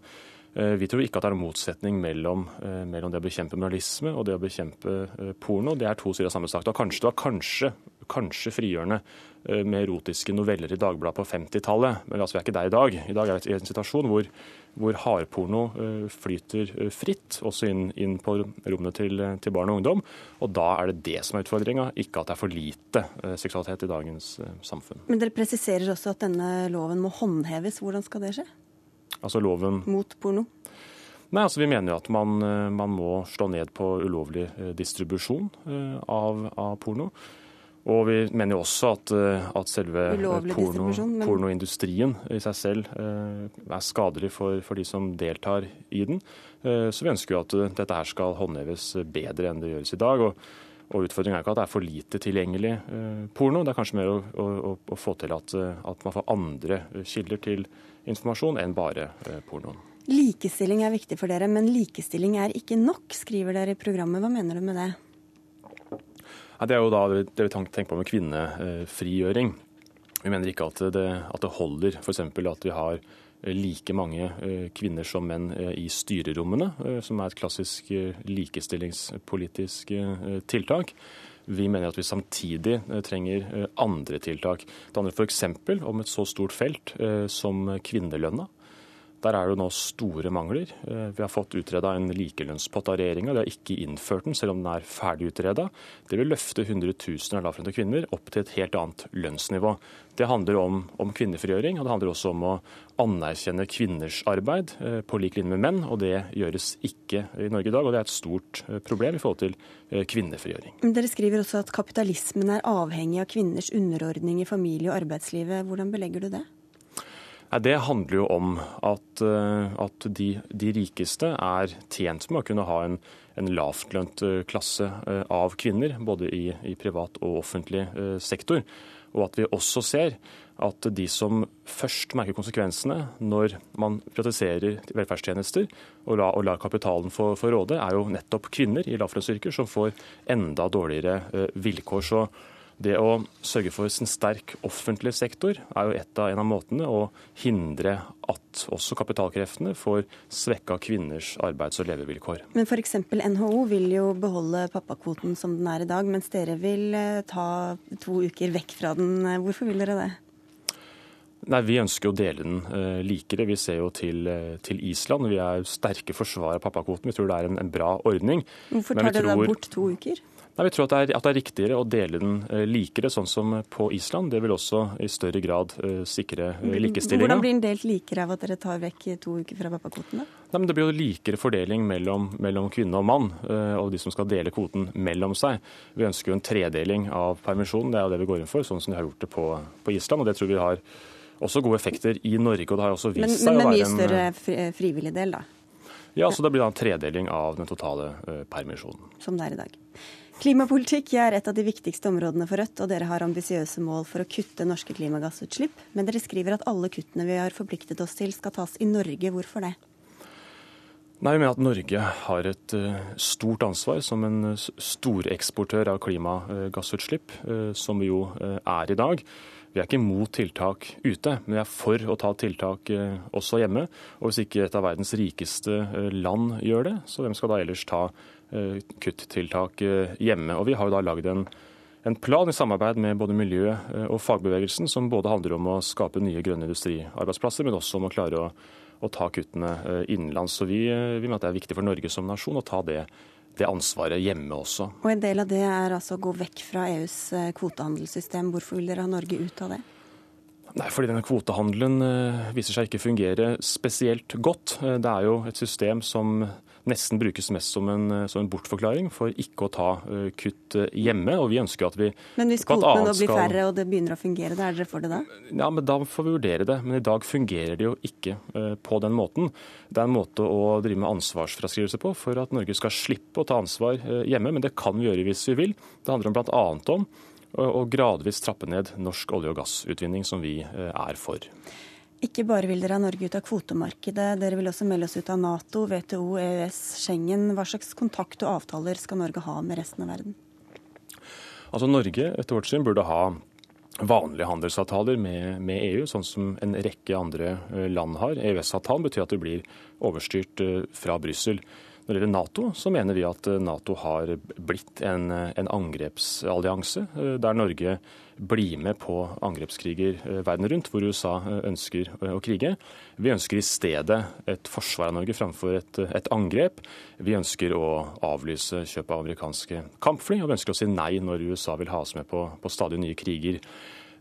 Eh, vi tror ikke at det er en motsetning mellom, eh, mellom, det å bekjempe moralisme og det å bekjempe eh, porno. Det er to sider av samme sak. Det kanskje, det var kanskje, kanskje frigjørende med erotiske noveller i Dagbladet på 50-tallet, men altså, vi er ikke der i dag. I dag er vi i en situasjon hvor, hvor hardporno flyter fritt, også inn, inn på rommene til, til, barn og ungdom. Og da er det det som er utfordringa, ikke at det er for lite seksualitet i dagens samfunn. Men dere presiserer også at denne loven må håndheves. Hvordan skal det skje? Altså loven Mot porno? Nei, altså Vi mener jo at man, eh, man, må slå ned på ulovlig eh, distribusjon eh, av, av porno. Og vi mener jo også at, at selve porno, men... pornoindustrien i seg selv er skadelig for, for, de som deltar i den. Så vi ønsker jo at dette her skal håndheves bedre enn det gjøres i dag. Og, og Utfordringen er ikke at det er for lite tilgjengelig porno, det er kanskje mer å, å, å få til at, at man får andre kilder til informasjon enn bare eh, pornoen. Likestilling er viktig for dere, men likestilling er ikke nok, skriver dere i programmet. Hva mener du med det? Det er jo da det vi tenker på med kvinnefrigjøring. Vi mener ikke at det, at det holder f.eks. at vi har eh, like mange eh, kvinner som menn i styrerommene, som er et klassisk likestillingspolitisk tiltak. Vi mener at vi samtidig eh, trenger eh, andre tiltak. Det handler f.eks. om et så stort felt eh, som kvinnelønna. Der er det nå store mangler. Vi har fått utreda en likelønnspott av regjeringa. De har ikke innført den, selv om den er ferdig utreda. Det vil løfte hundretusener av lavtlønte kvinner opp til et helt annet lønnsnivå. Det handler om, om, kvinnefrigjøring, og det handler også om å anerkjenne kvinners arbeid eh, på lik linje med menn. og Det gjøres ikke i Norge i dag, og det er et stort eh, problem i forhold til eh, kvinnefrigjøring. Dere skriver også at kapitalismen er avhengig av kvinners underordning i familie- og arbeidslivet. Hvordan belegger du det? Det handler jo om at, at de, de, rikeste er tjent med å kunne ha en, en lavtlønt klasse av kvinner, både i, i privat og offentlig sektor. Og at vi også ser at de som først merker konsekvensene når man privatiserer velferdstjenester og lar, og lar kapitalen få, få, råde, er jo nettopp kvinner i lavlønnsyrker som får enda dårligere eh, vilkår. Så det å sørge for en sterk offentlig sektor er jo et av, en av måtene å hindre at også kapitalkreftene får svekka kvinners arbeids- og levevilkår. Men f.eks. NHO vil jo beholde pappakvoten som den er i dag, mens dere vil eh, ta to uker vekk fra den. Hvorfor vil dere det? Nei, Vi ønsker å dele den uh, likere. Vi ser jo til, uh, til, Island. Vi er sterke forsvarere av pappakvoten. Vi tror det er en, en bra ordning. Hvorfor tar dere da bort to uker? Nei, Vi tror at det, er, at det er riktigere å dele den uh, likere, sånn som på Island. Det vil også i større grad sikre likestillinga. Hvordan blir den delt likere av at dere tar vekk to uker fra pappakvoten? da? Nei, men Det blir jo likere fordeling mellom, mellom kvinne og mann, og de som skal dele kvoten mellom seg. Vi ønsker jo en tredeling av permisjonen, det er jo det vi går inn for, sånn som de har gjort det på, på Island. og det tror vi har også gode effekter i Norge. og det har også vist men, seg men, å være en... Men mye større frivillig del, da? Ja, så det blir da en tredeling av den totale permisjonen. Som det er i dag. Klimapolitikk er et av de viktigste områdene for Rødt, og dere har ambisiøse mål for å kutte norske klimagassutslipp. Men dere skriver at alle kuttene vi har forpliktet oss til skal tas i Norge. Hvorfor det? Nei, Vi at Norge har et uh, stort ansvar som en storeksportør av klimagassutslipp, uh, som vi jo er i dag. Vi er ikke imot tiltak ute, men vi er for å ta tiltak eh, også hjemme. Og hvis ikke et av verdens rikeste eh, land gjør det, så hvem skal da ellers ta eh, kuttiltak hjemme? Og vi har jo da lagd en, en plan i samarbeid med både miljø og fagbevegelsen som både handler om å skape nye grønne industriarbeidsplasser, men også om å klare å, å ta kuttene innenlands. Så vi, vi mener at det er viktig for Norge som nasjon å ta det det ansvaret hjemme også. Og En del av det er altså å gå vekk fra EUs eh, kvotehandelssystem. Hvorfor vil dere ha Norge ut av det? Nei, fordi denne Kvotehandelen eh, viser seg ikke fungere spesielt godt. Eh, det er jo et system som nesten brukes mest som en, eh, som en, bortforklaring for ikke å ta uh, kutt eh, hjemme. og vi ønsker at vi Men hvis kvotene nå blir færre og det begynner å fungere, da er dere for det da? Ja, men Da får vi vurdere det. Men i dag fungerer det jo ikke på den måten. Det er en måte å drive med ansvarsfraskrivelse på for at Norge skal slippe å ta ansvar hjemme. Men det kan vi gjøre hvis vi vil. Det handler bl.a. om å gradvis trappe ned norsk olje- og gassutvinning, som vi er for. Ikke bare vil dere ha Norge ut av kvotemarkedet, dere vil også melde oss ut av Nato, WTO, EØS, Schengen. Hva slags kontakt og avtaler skal Norge ha med resten av verden? Altså Norge etter vårt syn burde ha vanlige handelsavtaler med, med, EU, sånn som en rekke andre eh, land har. EØS-avtalen betyr at det blir overstyrt eh, fra Brussel. Når det gjelder Nato, så mener vi at eh, Nato har blitt en, en angrepsallianse, der Norge blir med på angrepskriger eh, verden rundt, hvor USA eh, ønsker eh, å krige. Vi ønsker i stedet et forsvar av Norge framfor et, et angrep. Vi ønsker å avlyse kjøp av amerikanske kampfly, og vi ønsker å si nei når USA vil ha oss med på, på stadig nye kriger.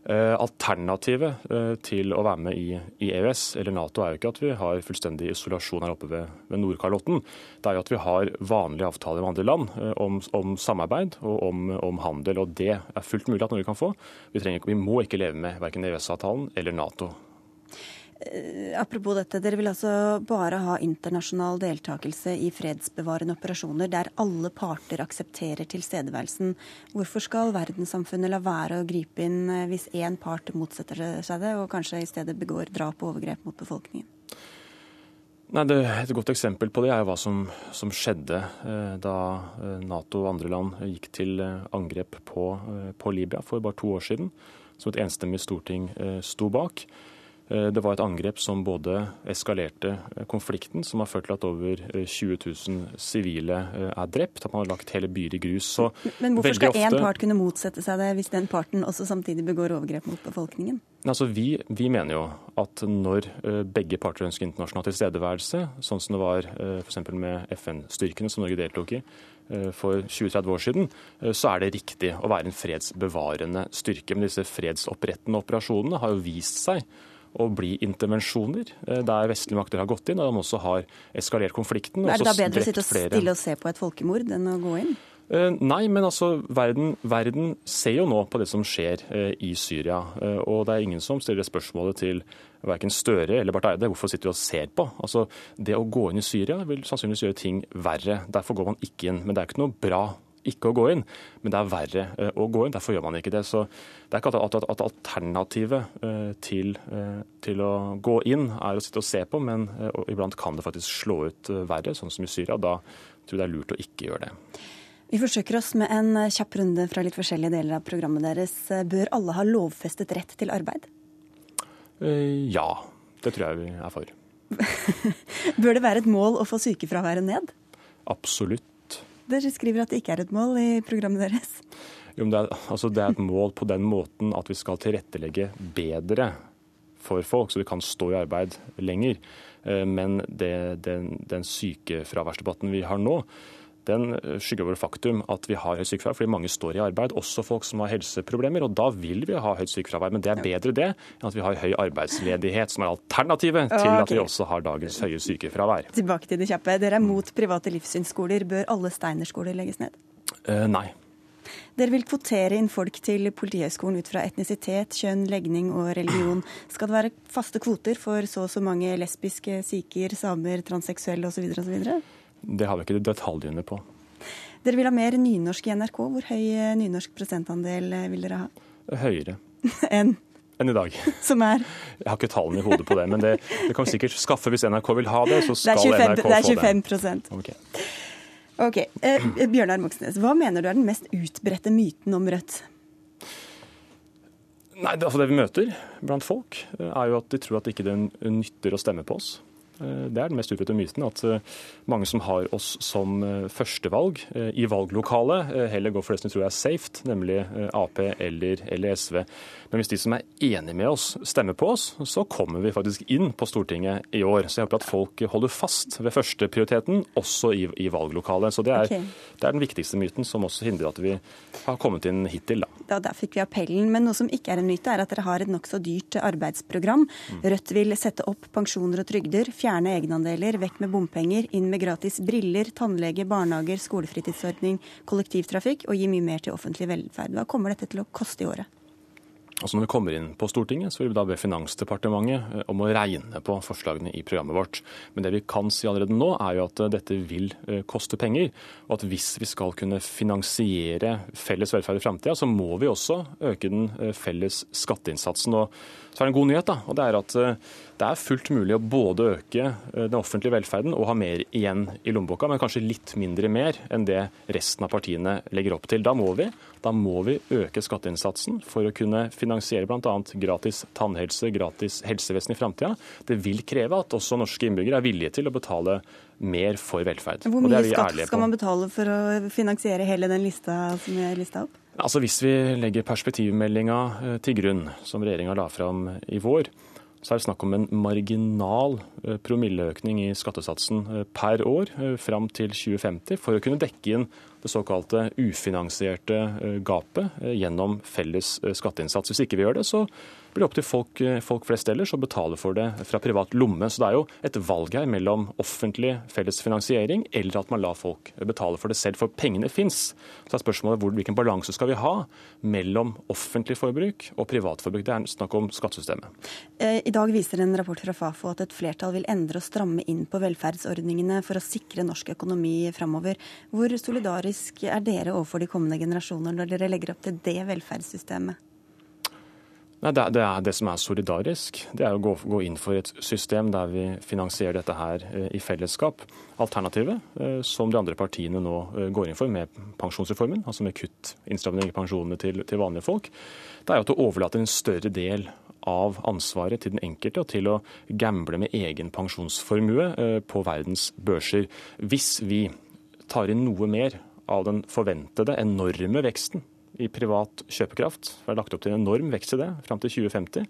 Eh, alternativet eh, til å være med i, EØS eller Nato er jo ikke at vi har fullstendig isolasjon her oppe ved, ved Nordkalotten. Det er jo at vi har vanlige avtaler med andre land eh, om, om samarbeid og om, om, handel. og Det er fullt mulig at Norge kan få. Vi, trenger, vi må ikke leve med verken EØS-avtalen eller Nato. Eh, apropos dette, dere vil altså bare ha internasjonal deltakelse i fredsbevarende operasjoner der alle parter aksepterer tilstedeværelsen. Hvorfor skal verdenssamfunnet la være å gripe inn eh, hvis én part motsetter seg det, og kanskje i stedet begår drap og overgrep mot befolkningen? Nei, det, Et godt eksempel på det er hva som, som skjedde eh, da Nato og andre land gikk til angrep på, på Libya for bare to år siden, som et enstemmig storting sto bak. Eh, det var et angrep som både eskalerte eh, konflikten, som har ført til at over 20 eh, 000 sivile er drept, at man har lagt hele byer i grus. Så Men hvorfor skal én part kunne motsette seg det, hvis den parten også samtidig begår overgrep mot befolkningen? Altså, vi, vi, mener jo at når begge parter ønsker internasjonal tilstedeværelse, sånn som det var f.eks. med FN-styrkene som Norge deltok i for 20-30 år siden, så er det riktig å være en fredsbevarende styrke. Men disse fredsopprettende operasjonene har jo vist seg å bli intervensjoner eh, der vestlige makter har gått inn, og de også har eskalert konflikten. Er det da bedre å sitte stille og se på et folkemord enn å gå inn? Eh, nei, men altså, verden, verden, ser jo nå på det som skjer eh, i Syria. Og det er ingen som stiller spørsmålet til verken Støre eller Barth Eide. Hvorfor sitter vi og ser på? Altså, Det å gå inn i Syria vil sannsynligvis gjøre ting verre. Derfor går man ikke inn. Men det er ikke noe bra ikke å gå inn, men det er verre eh, å gå inn. Derfor gjør man ikke det. Så det er ikke at, at, at alternativet eh, til, eh, til, å gå inn er å sitte og se på, men iblant kan det faktisk slå ut verre, sånn som i Syria. Da tror jeg det er lurt å ikke gjøre det. Vi forsøker oss med en kjapp runde fra litt forskjellige deler av programmet deres. Bør alle ha lovfestet rett til arbeid? Ja, det tror jeg vi er for. Bør det være et mål å få sykefraværet ned? Absolutt. Dere skriver at det ikke er et mål i programmet deres. Jo, det, er, altså det er et mål på den måten at vi skal tilrettelegge bedre for folk, så de kan stå i arbeid lenger. Eh, men det, den, den sykefraværsdebatten vi har nå, den skygger over faktum at vi har høyt sykefravær fordi mange står i arbeid, også folk som har helseproblemer. og Da vil vi ha høyt sykefravær, men det er bedre det enn at vi har høy arbeidsledighet, som er alternativet til at vi også har dagens høye sykefravær. Tilbake til det kjappe. Dere er mot private livssynsskoler. Bør alle steinerskoler legges ned? Uh, nei. Dere vil kvotere inn folk til Politihøgskolen ut fra etnisitet, kjønn, legning og religion. Skal det være faste kvoter for så og så mange lesbiske, sikher, samer, transseksuelle osv. Det har vi ikke detaljene på. Dere vil ha mer nynorsk i NRK. Hvor høy eh, nynorsk prosentandel eh, vil dere ha? Høyere. Enn? enn i dag. Som er? Jeg har ikke tallene i hodet på det, men det, det kan vi sikkert skaffe hvis NRK vil ha det. Så skal det 25, NRK få det. Det er 25 okay. ok. Eh, Bjørnar Moxnes, hva mener du er den mest utbredte myten om Rødt? Nei, det, altså det vi møter blant folk, eh, er jo at de tror at det ikke nytter å stemme på oss. Eh, det er den mest utbredte myten, at eh, mange som har oss som eh, førstevalg i valglokalet, heller går for det som de tror er safe, nemlig Ap eller, eller, SV. Men hvis de som er enige med oss, stemmer på oss, så kommer vi faktisk inn på Stortinget i år. Så jeg håper at folk holder fast ved førsteprioriteten, også i, i valglokalet. Så det er, okay. det er, den viktigste myten, som også hindrer at vi har kommet inn hittil. Da. Ja, der fikk vi appellen. Men noe som ikke er en myte, er at dere har et nokså dyrt arbeidsprogram. Rødt vil sette opp pensjoner og trygder. fjerne egenandeler, vekk med bompenger, inn med gratis briller, tannlege, barnehager, skolefritidsordning, kollektivtrafikk og gi mye mer til offentlig velferd. Hva kommer dette til å koste i året? Altså Når vi kommer inn på Stortinget, så vil vi da be Finansdepartementet eh, om å regne på forslagene i programmet vårt. Men det vi kan si allerede nå, er jo at eh, dette vil eh, koste penger. Og at hvis vi skal kunne finansiere felles velferd i framtida, så må vi også øke den felles skatteinnsatsen. Og så er det en god nyhet, da, og det er at det er fullt mulig å både øke den offentlige velferden og ha mer igjen i lommeboka, men kanskje litt mindre mer enn det resten av partiene legger opp til. Da må vi, da må vi øke skatteinnsatsen for å kunne finansiere bl.a. gratis tannhelse, gratis helsevesen i framtida. Det vil kreve at også norske innbyggere er villige til å betale mer for velferd. Hvor mye skatt skal man betale for å finansiere hele den lista som jeg lista opp? Altså Hvis vi legger perspektivmeldinga eh, til grunn, som regjeringa la fram i vår, så er det snakk om en marginal eh, promilleøkning i skattesatsen eh, per år fram til 2050 for å kunne dekke inn det såkalte ufinansierte gapet gjennom felles skatteinnsats. Hvis ikke vi gjør det, så blir det opp til folk, folk, flest ellers å betale for det fra privat lomme. Så det er jo et valg her mellom offentlig fellesfinansiering eller at man lar folk betale for det selv. For pengene fins. Så er spørsmålet hvor, hvilken balanse skal vi ha mellom offentlig forbruk og privat forbruk. Det er snakk om skattesystemet. I dag viser en rapport fra Fafo at et flertall vil endre og stramme inn på velferdsordningene for å sikre norsk økonomi framover. Hvor solidarisk er dere overfor de kommende generasjoner når dere legger opp til det velferdssystemet? Nei, det, det, er det som er solidarisk. Det er å gå, gå, inn for et system der vi finansierer dette her eh, i fellesskap. Alternativet, eh, som de andre partiene nå eh, går inn for med pensjonsreformen, altså med kutt, innstramning i pensjonene til, til vanlige folk, det er jo at å overlate en større del av ansvaret til den enkelte og til å gamble med egen pensjonsformue på verdens børser. Hvis vi tar inn noe mer av den forventede enorme veksten i privat kjøpekraft. Det er lagt opp til en enorm vekst i det fram til 2050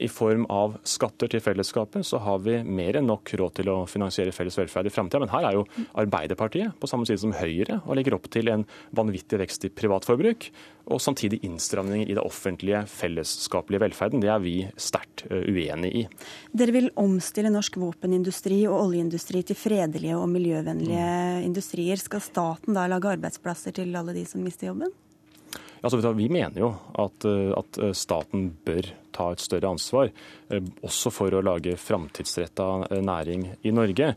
i form av skatter til fellesskapet, så har vi mer enn nok råd til å finansiere felles velferd i framtida. Men her er jo Arbeiderpartiet på samme side som Høyre og legger opp til en vanvittig vekst i privatforbruk. Og samtidig innstramninger i det offentlige, fellesskapelige velferden. Det er vi sterkt uenig i. Dere vil omstille norsk våpenindustri og oljeindustri til fredelige og miljøvennlige mm. industrier. Skal staten da lage arbeidsplasser til alle de som mister jobben? Altså, vi mener jo at, at staten bør ta et større ansvar, også for å lage framtidsretta næring i Norge.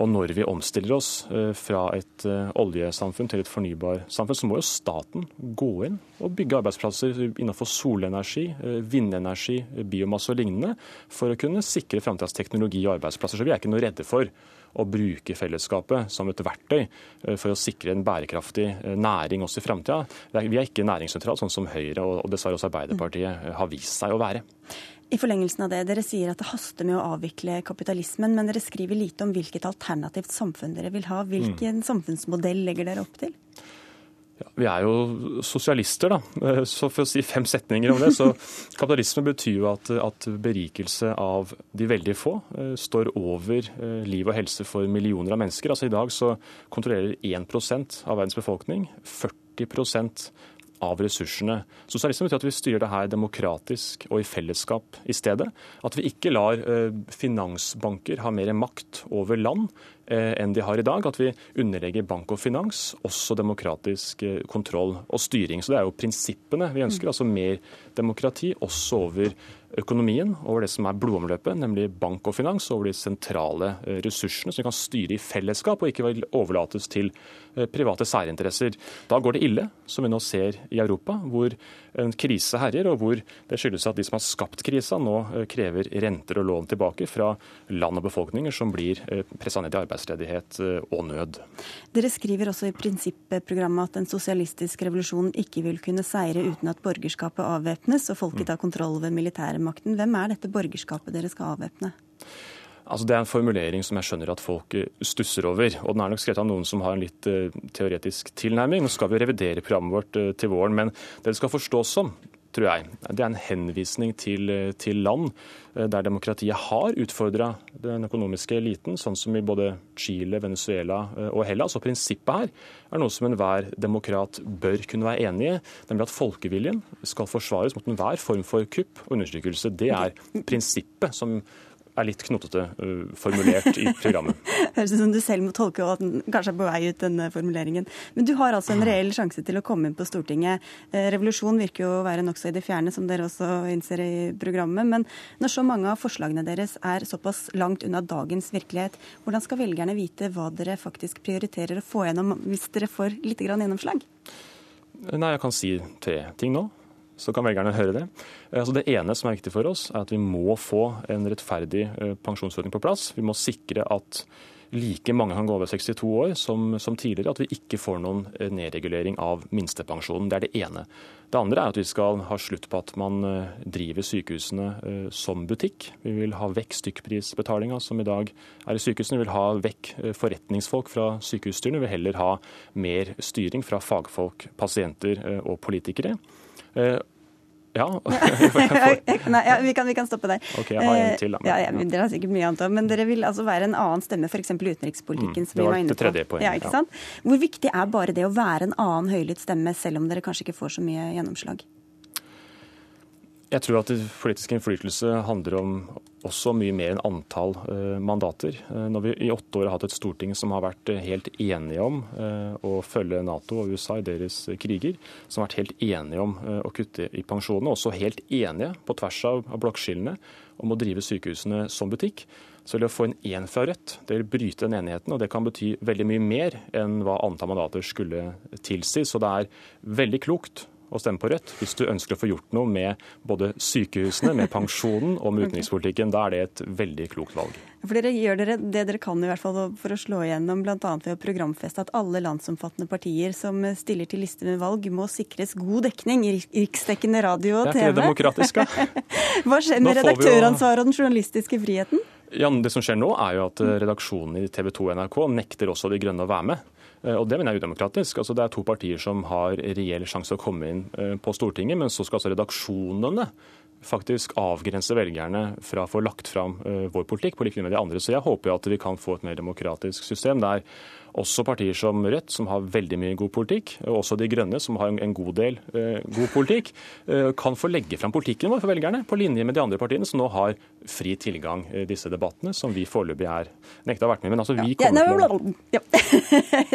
Og når vi omstiller oss eh, fra et eh, oljesamfunn til et fornybarsamfunn, så må jo staten gå inn og bygge arbeidsplasser innenfor solenergi, eh, vindenergi, biomasse og lignende, for å kunne sikre framtidas teknologi og arbeidsplasser. Så vi er ikke noe redde for å bruke fellesskapet som et verktøy for å sikre en bærekraftig næring også i framtida. Vi er ikke næringsnøytrale, sånn som Høyre og dessverre også Arbeiderpartiet har vist seg å være. I forlengelsen av det, Dere sier at det haster med å avvikle kapitalismen, men dere skriver lite om hvilket alternativt samfunn dere vil ha. Hvilken mm. samfunnsmodell legger dere opp til? Vi er jo sosialister, da. Eh, så for å si fem setninger om det. Så kapitalisme betyr jo at, at berikelse av de veldig få uh, står over uh, liv og helse for millioner av mennesker. Altså I dag så kontrollerer 1 av verdens befolkning 40% av ressursene. Sosialisme betyr at vi styrer det her demokratisk og i fellesskap i stedet. At vi ikke lar eh, finansbanker ha mer makt over land eh, enn de har i dag. At vi underlegger bank og finans også demokratisk eh, kontroll og styring. Så Det er jo prinsippene vi ønsker. altså Mer demokrati også over økonomien, over det som er blodomløpet, nemlig bank og finans, over de sentrale ressursene som vi kan styre i fellesskap og ikke vil overlates til Eh, private særinteresser. Da går det ille, som vi nå ser i Europa, hvor en krise herjer, og hvor det skyldes at de som har skapt krisa, nå eh, krever renter og lån tilbake fra land og befolkninger som blir eh, pressa ned i arbeidsledighet og nød. Dere skriver også i prinsipprogrammet at en sosialistisk revolusjon ikke vil kunne seire uten at borgerskapet avvæpnes og folket tar kontroll over militærmakten. Hvem er dette borgerskapet dere skal avvæpne? Altså, det er en formulering som jeg skjønner at folk eh, stusser over. Og den er nok skrevet av noen som har en litt uh, teoretisk tilnærming. Nå skal vi revidere programmet vårt uh, til våren, men det det skal forstås som, tror jeg, det er en henvisning til, uh, til land der demokratiet har utfordra den økonomiske eliten, sånn som i både Chile, Venezuela og Hellas. Og prinsippet her er noe som enhver demokrat bør kunne være enig i, nemlig at folkeviljen skal forsvares mot enhver form for kupp og undertrykkelse. Det er prinsippet som er litt knotete uh, formulert i programmet. Høres ut som du selv må tolke og at den kanskje er på vei ut, denne formuleringen. Men du har altså en reell sjanse til å komme inn på Stortinget. Uh, revolusjon virker jo å være nokså i det fjerne, som dere også innser i programmet. Men når så mange av forslagene deres er såpass langt unna dagens virkelighet, hvordan skal velgerne vite hva dere faktisk prioriterer å få gjennom hvis dere får litt gjennomslag? Nei, jeg kan si tre ting nå så kan velgerne høre det. Altså det ene som er viktig for oss, er at vi må få en rettferdig eh, pensjonsordning på plass. Vi må sikre at like mange kan gå over 62 år som, som, tidligere. At vi ikke får noen eh, nedregulering av minstepensjonen. Det er det ene. Det andre er at vi skal ha slutt på at man driver sykehusene som butikk. Vi vil ha vekk stykkprisbetalinga som i dag er i sykehusene. Vi vil ha vekk forretningsfolk fra sykehusstyrene. Vi vil heller ha mer styring fra fagfolk, pasienter og politikere. Eh, ja. Nei, ja vi, kan, vi, kan, stoppe der. Ok, jeg har en til. Da. Ja, ja, dere har sikkert mye annet òg. Men dere vil altså være en annen stemme, f.eks. utenrikspolitikken. Mm, det var, var det tredje poenget. Ja, ikke sant? Hvor viktig er bare det å være en annen høylytt stemme, selv om dere kanskje ikke får så mye gjennomslag? Jeg tror at politisk innflytelse handler om også mye mer enn antall uh, mandater. Uh, når vi i åtte år har hatt et storting som har vært uh, helt enige om å følge Nato og USA i deres kriger, som har vært helt enige om å kutte i pensjonene, også helt enige på tvers av, blokkskillene om å drive sykehusene som butikk, så vil det å få inn én fra Rødt det vil bryte den enigheten. og Det kan bety veldig mye mer enn hva antall mandater skulle tilsi. Så det er veldig klokt å stemme på Rødt hvis du ønsker å få gjort noe med både sykehusene, med pensjonen og med utenrikspolitikken. Da er det et veldig klokt valg. For Dere gjør dere det dere kan i hvert fall for å slå igjennom, bl.a. ved å programfeste at alle landsomfattende partier som stiller til liste med valg, må sikres god dekning i riksdekkende radio og TV. Det er ikke det demokratiske. Hva skjer med redaktøransvaret og den journalistiske friheten? Ja, Det som skjer nå, er jo at redaksjonen i TV 2 og NRK nekter også De Grønne å være med. Eh, og Det mener jeg er udemokratisk. Altså, det er to partier som har reell sjanse å komme inn eh, på Stortinget, men så skal altså redaksjonene faktisk avgrense velgerne fra å få lagt fram uh, vår politikk på like linje med de andre. Så jeg håper at vi kan få et mer demokratisk system der også partier som Rødt, som har veldig mye god politikk, og også De Grønne, som har en god del eh, god politikk, eh, kan få legge fram politikken vår for velgerne, på linje med de andre partiene som nå har fri tilgang i disse debattene, som vi foreløpig er nekta å ha vært med. Men altså, vi kommer ja, å ja.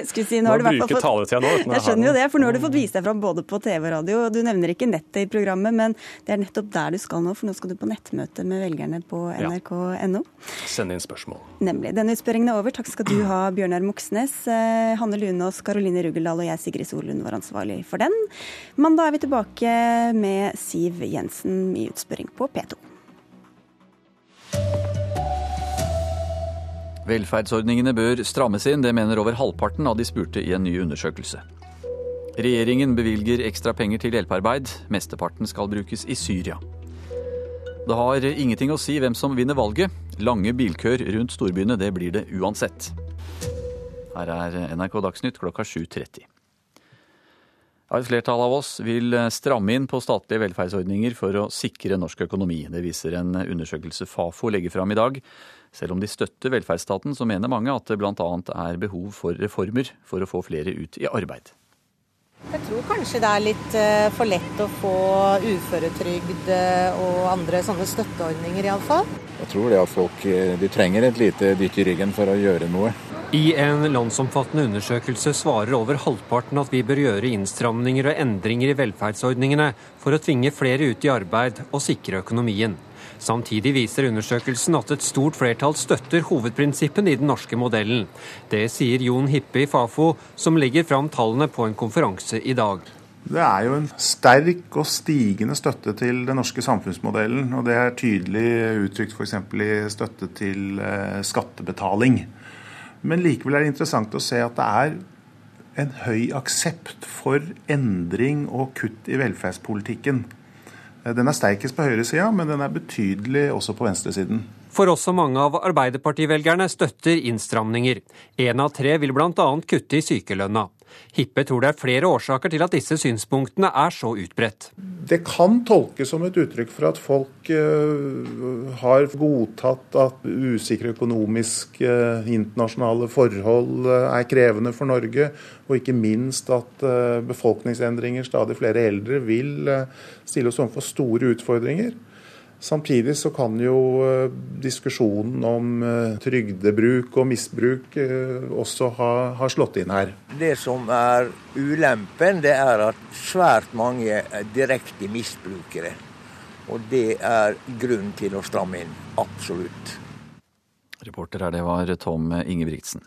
Skulle si, nå har du hvert fall fått... nå. Jeg skjønner jo det, for nå har du fått vise deg fram både på TV og radio. og Du nevner ikke nettet i programmet, men det er nettopp der du skal nå, for nå skal du på nettmøte med velgerne på nrk.no. Send inn spørsmål. Nemlig. Denne utspørringen er over. Takk skal du ha, Bjørnar Moxnes. Eh, Hanne Lunås, Karoline Rugeldal og jeg, Sigrid Solund, var ansvarlig for den. Mandag er vi tilbake med Siv Jensen i utspørring på P2. Velferdsordningene bør strammes inn, det mener over halvparten av de spurte i en ny undersøkelse. Regjeringen bevilger ekstra penger til hjelpearbeid. Mesteparten skal brukes i Syria. Det har ingenting å si hvem som vinner valget. Lange bilkøer rundt storbyene, det blir det uansett. Her er NRK Dagsnytt klokka 7.30. Et flertall av oss vil stramme inn på statlige velferdsordninger for å sikre norsk økonomi. Det viser en undersøkelse Fafo legger fram i dag. Selv om de støtter velferdsstaten, så mener mange at det bl.a. er behov for reformer for å få flere ut i arbeid. Jeg tror kanskje det er litt eh, for lett å få uføretrygd eh, og andre sånne støtteordninger, iallfall. Jeg tror det at folk eh, de trenger et lite dytt i ryggen for å gjøre noe. I en landsomfattende undersøkelse svarer over halvparten at vi bør gjøre innstramninger og endringer i velferdsordningene for å tvinge flere ut i arbeid og sikre økonomien. Samtidig viser undersøkelsen at et stort flertall støtter hovedprinsippene i den norske modellen. Det sier Jon Hippe i Fafo, som legger fram tallene på en konferanse i dag. Det er jo en sterk og stigende støtte til den norske samfunnsmodellen. Og det er tydelig uttrykt f.eks. i støtte til eh, skattebetaling. Men likevel er det interessant å se at det er en høy aksept for endring og kutt i velferdspolitikken. Den er sterkest på høyresida, men den er betydelig også på venstresiden. For også mange av Arbeiderpartivelgerne støtter innstramninger. Én av tre vil bl.a. kutte i sykelønna. Hippe tror det er flere årsaker til at disse synspunktene er så utbredt. Det kan tolkes som et uttrykk for at folk uh, har godtatt at usikre økonomiske uh, internasjonale forhold uh, er krevende for Norge, og ikke minst at befolkningsendringer, stadig flere eldre, vil stille oss overfor store utfordringer. Samtidig så kan jo eh, diskusjonen om eh, trygdebruk og misbruk eh, også ha, ha, slått inn her. Det som er ulempen, det er at svært mange er direkte misbrukere. Og det er grunn til å stramme inn. Absolutt. Reporter her, det var Tom Ingebrigtsen.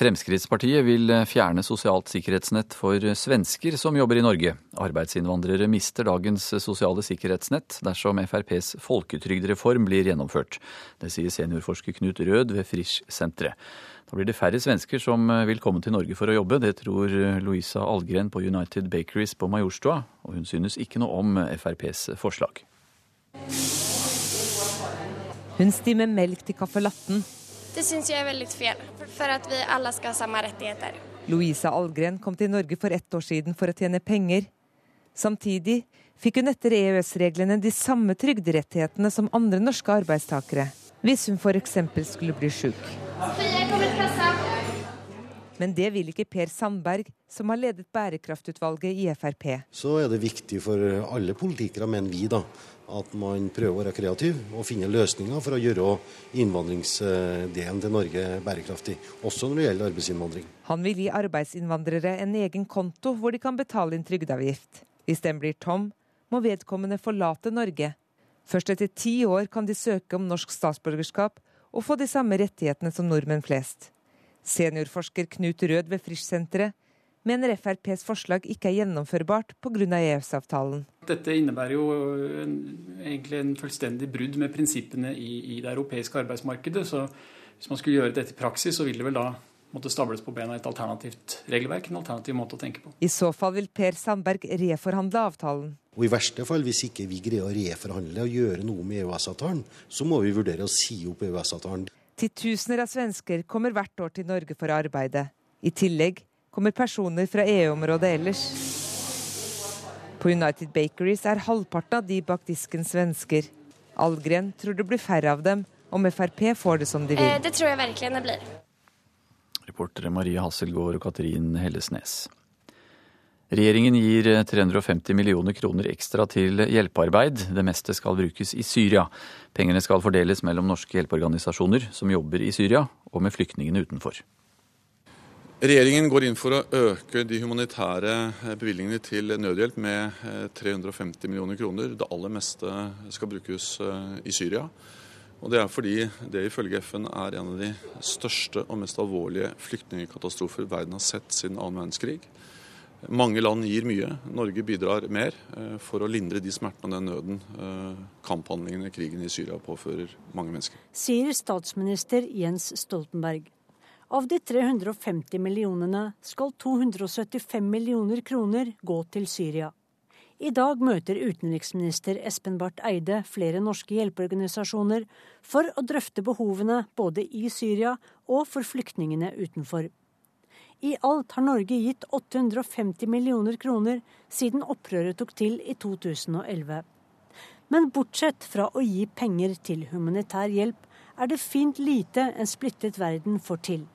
Fremskrittspartiet vil fjerne sosialt sikkerhetsnett for svensker som jobber i Norge. Arbeidsinnvandrere mister dagens sosiale sikkerhetsnett dersom FrPs folketrygdreform blir gjennomført. Det sier seniorforsker Knut Rød ved Frisch-senteret. Da blir det færre svensker som vil komme til Norge for å jobbe. Det tror Louisa Algren på United Bakeries på Majorstua, og hun synes ikke noe om FrPs forslag. Hun stimmer melk til caffè latten det syns jeg er veldig feil, for at vi alle skal ha samme rettigheter. Louisa Algren kom til Norge for ett år siden for å tjene penger. Samtidig fikk hun etter EØS-reglene de samme trygderettighetene som andre norske arbeidstakere, hvis hun f.eks. skulle bli sjuk. Men det vil ikke Per Sandberg, som har ledet bærekraftutvalget i Frp. Så er det viktig for alle politikere, mener vi, da, at man prøver å være kreativ og finne løsninger for å gjøre innvandringsdelen til Norge bærekraftig, også når det gjelder arbeidsinnvandring. Han vil gi arbeidsinnvandrere en egen konto hvor de kan betale inn trygdeavgift. Hvis den blir tom, må vedkommende forlate Norge. Først etter ti år kan de søke om norsk statsborgerskap og få de samme rettighetene som nordmenn flest. Seniorforsker Knut Rød ved Frisch-senteret mener FrPs forslag ikke er gjennomførbart pga. EØS-avtalen. Dette innebærer jo en, egentlig en fullstendig brudd med prinsippene i, i, det europeiske arbeidsmarkedet. Så hvis man skulle gjøre dette i praksis, så vil det vel da måtte stables på bena et alternativt regelverk, en alternativ måte å tenke på. I så fall vil Per Sandberg reforhandle avtalen. Og I verste fall, hvis ikke vi greier å reforhandle og gjøre noe med EØS-avtalen, så må vi vurdere å si opp EØS-avtalen. Titusener av svensker kommer hvert år til Norge for å arbeide. I tillegg kommer personer fra EU-området ellers. På United Bakeries er halvparten av de bak disken svensker. Algren tror det blir færre av dem om Frp får det som de vil. Eh, det tror jeg virkelig det blir. Reportere Marie Hasselgaard og Katrin Hellesnes. Regjeringen gir 350 millioner kroner ekstra til hjelpearbeid. Det meste skal brukes i Syria. Pengene skal fordeles mellom norske hjelpeorganisasjoner som jobber i Syria, og med flyktningene utenfor. Regjeringen går inn for å øke de humanitære bevilgningene til nødhjelp med 350 millioner kroner. Det aller meste skal brukes i Syria. Og Det er fordi det ifølge FN er en av de største og mest alvorlige flyktningkatastrofer verden har sett siden annen verdenskrig. Mange land gir mye. Norge bidrar mer eh, for å lindre de smertene og den nøden eh, kamphandlingene krigen i Syria påfører mange mennesker. Sier statsminister Jens Stoltenberg. Av de 350 millionene skal 275 millioner kroner gå til Syria. I dag møter utenriksminister Espen Barth Eide flere norske hjelpeorganisasjoner for å drøfte behovene både i Syria og for flyktningene utenfor. I alt har Norge gitt 850 millioner kroner siden opprøret tok til i 2011. Men bortsett fra å gi penger til humanitær hjelp, er det fint lite en splittet verden får til.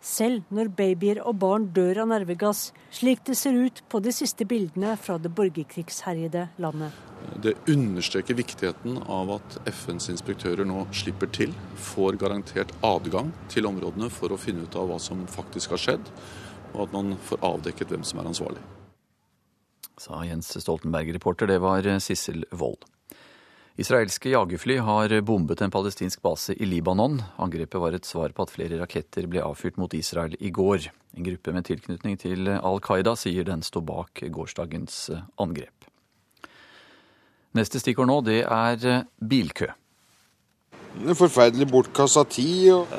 Selv når babyer og barn dør av nervegass, slik det ser ut på de siste bildene fra det borgerkrigsherjede landet. Det understreker viktigheten av at FNs inspektører nå slipper til, får garantert adgang til områdene for å finne ut av hva som faktisk har skjedd, og at man får avdekket hvem som er ansvarlig. Sa Jens Stoltenberg, reporter. Det var Sissel Wold. Israelske jagerfly har bombet en palestinsk base i Libanon. Angrepet var et svar på at flere raketter ble avfyrt mot Israel i går. En gruppe med tilknytning til Al Qaida sier den står bak gårsdagens angrep. Neste stikkord nå, det er eh, bilkø. Det er forferdelig bortkasta tid. Og...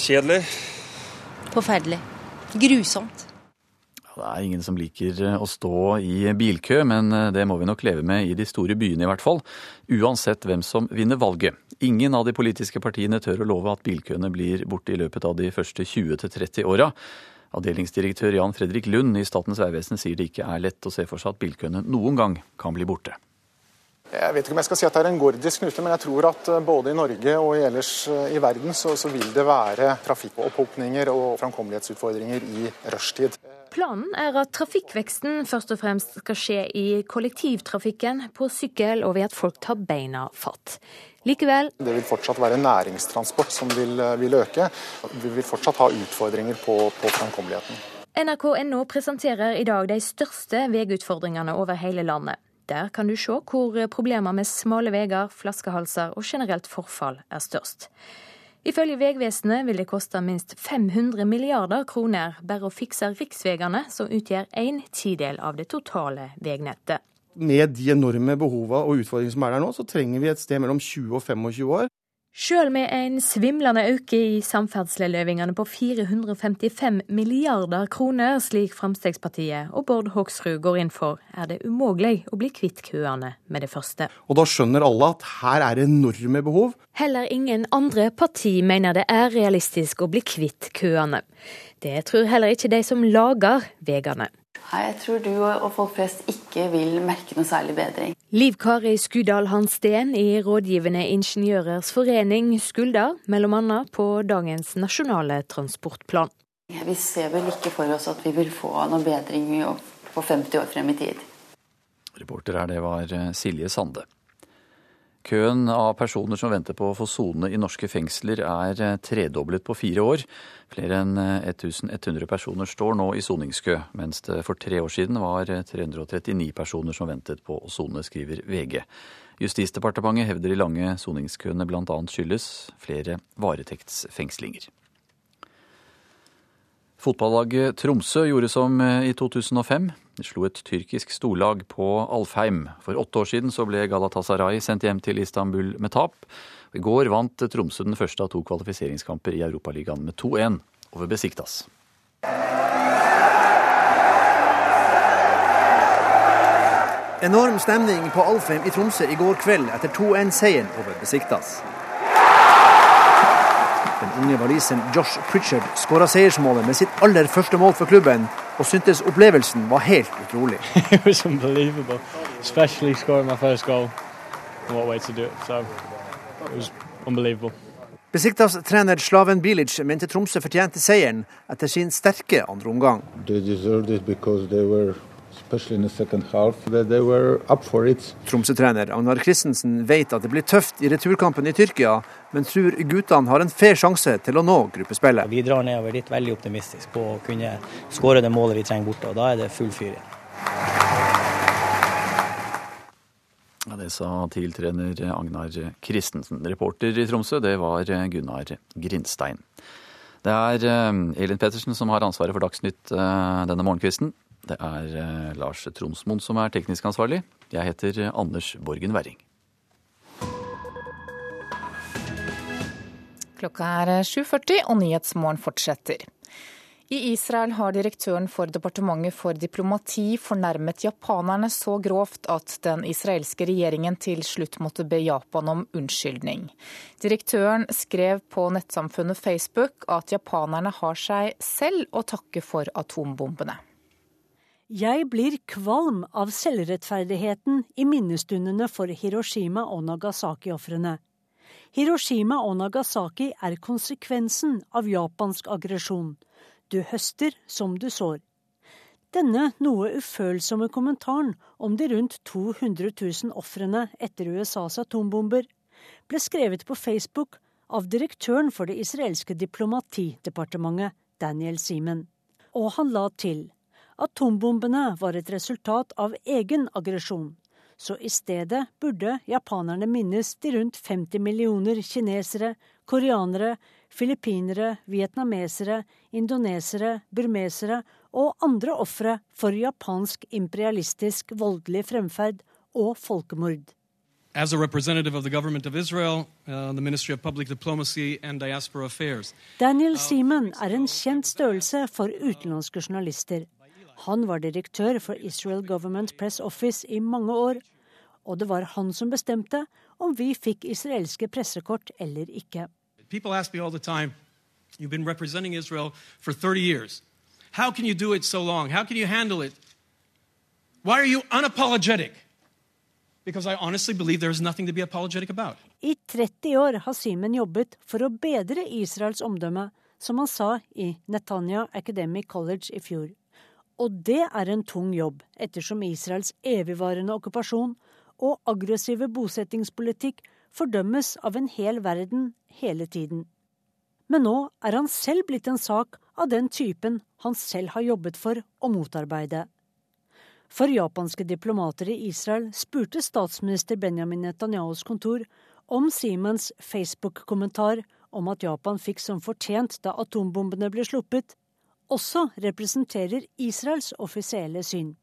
Kjedelig. Forferdelig. Grusomt. Det er ingen som liker eh, å stå i bilkø, men eh, det må vi nok leve med i de store byene i hvert fall. Uansett hvem som vinner valget. Ingen av de politiske partiene tør å love at bilkøene blir borte i løpet av de første 20-30 åra. Avdelingsdirektør Jan Fredrik Lund i Statens vegvesen sier det ikke er lett å se for seg at bilkøene noen gang kan bli borte. Jeg vet ikke om jeg skal si at det er en gordisk knute, men jeg tror at eh, både i Norge og ellers i verden så, så vil det være trafikkopphopinger og framkommelighetsutfordringer i rushtid. Planen er at trafikkveksten først og fremst skal skje i kollektivtrafikken, på sykkel og ved at folk tar beina fatt. Likevel Det vil fortsatt være næringstransport som vil, eh, vil øke. Vi vil fortsatt ha utfordringer på, på framkommeligheten. NRK.no presenterer i dag de største veiutfordringene over hele landet. Der kan du se hvor problemer med smale veier, flaskehalser og generelt forfall er størst. Ifølge Vegvesenet vil det koste minst 500 milliarder kroner bare å fikse riksveiene, som utgjør en tidel av det totale veinettet. Med de enorme behovene og utfordringene som er der nå, så trenger vi et sted mellom 20 og 25 år Sjøl med en svimlende økning i samferdselsløyvingene på 455 milliarder kroner, slik Fremskrittspartiet og Bård Hoksrud går inn for, er det umulig å bli kvitt køene med det første. Og da skjønner alle at her er enorme behov. Heller ingen andre parti mener det er realistisk å bli kvitt køene. Det tror heller ikke de som lager veiene. Nei, Jeg tror du og folk flest ikke vil merke noe særlig bedring. Liv Kari Skudal Hansten i Rådgivende ingeniørers forening skulder bl.a. på dagens nasjonale transportplan. Vi ser vel ikke for oss at vi vil få noe bedring på 50 år frem i tid. Reporter her, det var Silje Sande. Køen av personer som venter på å få sone i norske fengsler er eh, tredoblet på fire år. Flere enn 1100 eh, personer står nå i soningskø, mens det for tre år siden var 339 personer som ventet på å sone, skriver VG. Justisdepartementet hevder de lange soningskøene bl.a. skyldes flere varetektsfengslinger. Fotballaget Tromsø gjorde som eh, i 2005. Slo et tyrkisk storlag på Alfheim. For åtte år siden så ble Galatasaray sendt hjem til Istanbul med tap. I går vant Tromsø den første av to kvalifiseringskamper i Europaligaen med 2-1 over Besiktas. Enorm stemning på Alfheim i Tromsø i går kveld etter 2-1-seieren over Besiktas. Den unge walisen Josh Pritchard skåra seiersmålet med sitt aller første mål for klubben, og syntes opplevelsen var helt utrolig. Besiktas-trener Slaven Bilic mente Tromsø fortjente seieren etter sin sterke andre omgang. Tromsø-trener Agnar Christensen vet at det blir tøft i returkampen i Tyrkia, men tror guttene har en fair sjanse til å nå gruppespillet. Vi drar nedover dit veldig optimistisk på å kunne skåre det målet vi trenger borte, og da er det full fyr igjen. Ja, det sa TIL-trener Agnar Christensen. Reporter i Tromsø, det var Gunnar Grindstein. Det er eh, Elin Pettersen som har ansvaret for Dagsnytt eh, denne morgenkvisten. Det er eh, Lars Tronsmoen som er teknisk ansvarlig. Jeg heter Anders Borgen Werring. Klokka er 7.40 og Nyhetsmorgen fortsetter. I Israel har direktøren for departementet for diplomati fornærmet japanerne så grovt at den israelske regjeringen til slutt måtte be Japan om unnskyldning. Direktøren skrev på nettsamfunnet Facebook at japanerne har seg selv å takke for atombombene. Jeg blir kvalm av selvrettferdigheten i minnestundene for Hiroshima- og Nagasaki-ofrene. Hiroshima og Nagasaki er konsekvensen av japansk aggresjon. Du høster som du sår. Denne noe ufølsomme kommentaren om de rundt 200 000 ofrene etter USAs atombomber ble skrevet på Facebook av direktøren for det israelske diplomatidepartementet, Daniel Simen. Og han la til atombombene var et resultat av egen aggresjon, så i stedet burde japanerne minnes de rundt 50 millioner kinesere, koreanere, filippinere, vietnamesere, indonesere, burmesere og andre ofre for japansk imperialistisk voldelig fremferd og folkemord. As a representative of the government of Israel, uh, the Ministry of Public Diplomacy and Diaspora Affairs. Daniel Seaman er en kjent størrelse for utenlandske journalister. Han var direktør for Israel Government Press Office i mange år, og det var han som bestemte om vi fikk israelske pressekort eller ikke. People ask me all the time, you've been representing Israel for 30 years. How can you do it so long? How can you handle it? Why are you unapologetic? Because I honestly believe there is nothing to be apologetic about. I 30 år har Simen jobbet for å bedre Israels omdømme, som han sa i Netanya Academic College i fjor. Og det er en tung jobb, ettersom Israels evigvarende okkupasjon og aggressive bosettingspolitikk fordømmes av en hel verden hele tiden. Men nå er han selv blitt en sak av den typen han selv har jobbet for å motarbeide. For japanske diplomater i Israel spurte statsminister Benjamin Netanyahus kontor om Siemens Facebook-kommentar om at Japan fikk som fortjent da atombombene ble sluppet, også representerer Israels offisielle syn.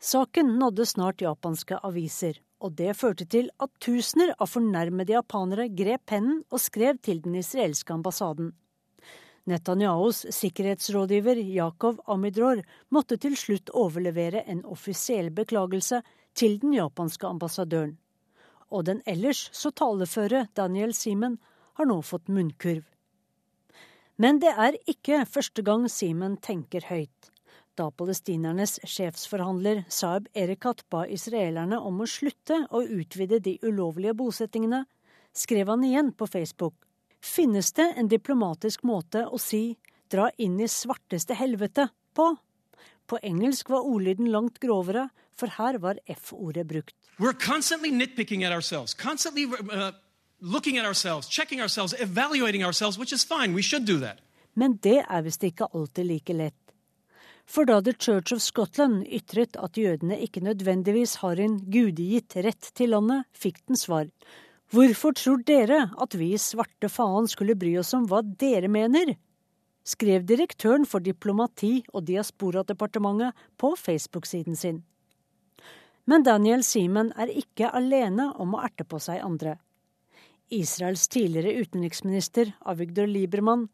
Saken nådde snart japanske aviser, og det førte til at tusener av fornærmede japanere grep pennen og skrev til den israelske ambassaden. Netanyahus sikkerhetsrådgiver Yakov Amidror måtte til slutt overlevere en offisiell beklagelse til den japanske ambassadøren. Og den ellers så taleføre Daniel Simen har nå fått munnkurv. Men det er ikke første gang Simen tenker høyt. Da palestinernes sjefsforhandler Saeb Erekat ba israelerne om å slutte å utvide de ulovlige bosettingene, skrev han igjen på Facebook. Finnes det en diplomatisk måte å si 'dra inn i svarteste helvete' på? På engelsk var ordlyden langt grovere, for her var F-ordet brukt. We're constantly nitpicking at ourselves, constantly uh, looking at ourselves, checking ourselves, evaluating ourselves, which is fine. We should do that. Men det er visst ikke alltid like lett. For da The Church of Scotland ytret at jødene ikke nødvendigvis har en gudegitt rett til landet, fikk den svar. Hvorfor tror dere at vi svarte faen skulle bry oss om hva dere mener? skrev direktøren for diplomati og diasporadepartementet på Facebook-siden sin. Men Daniel Seaman er ikke alene om å erte på seg andre. Israels tidligere utenriksminister Avigdor Liebermann,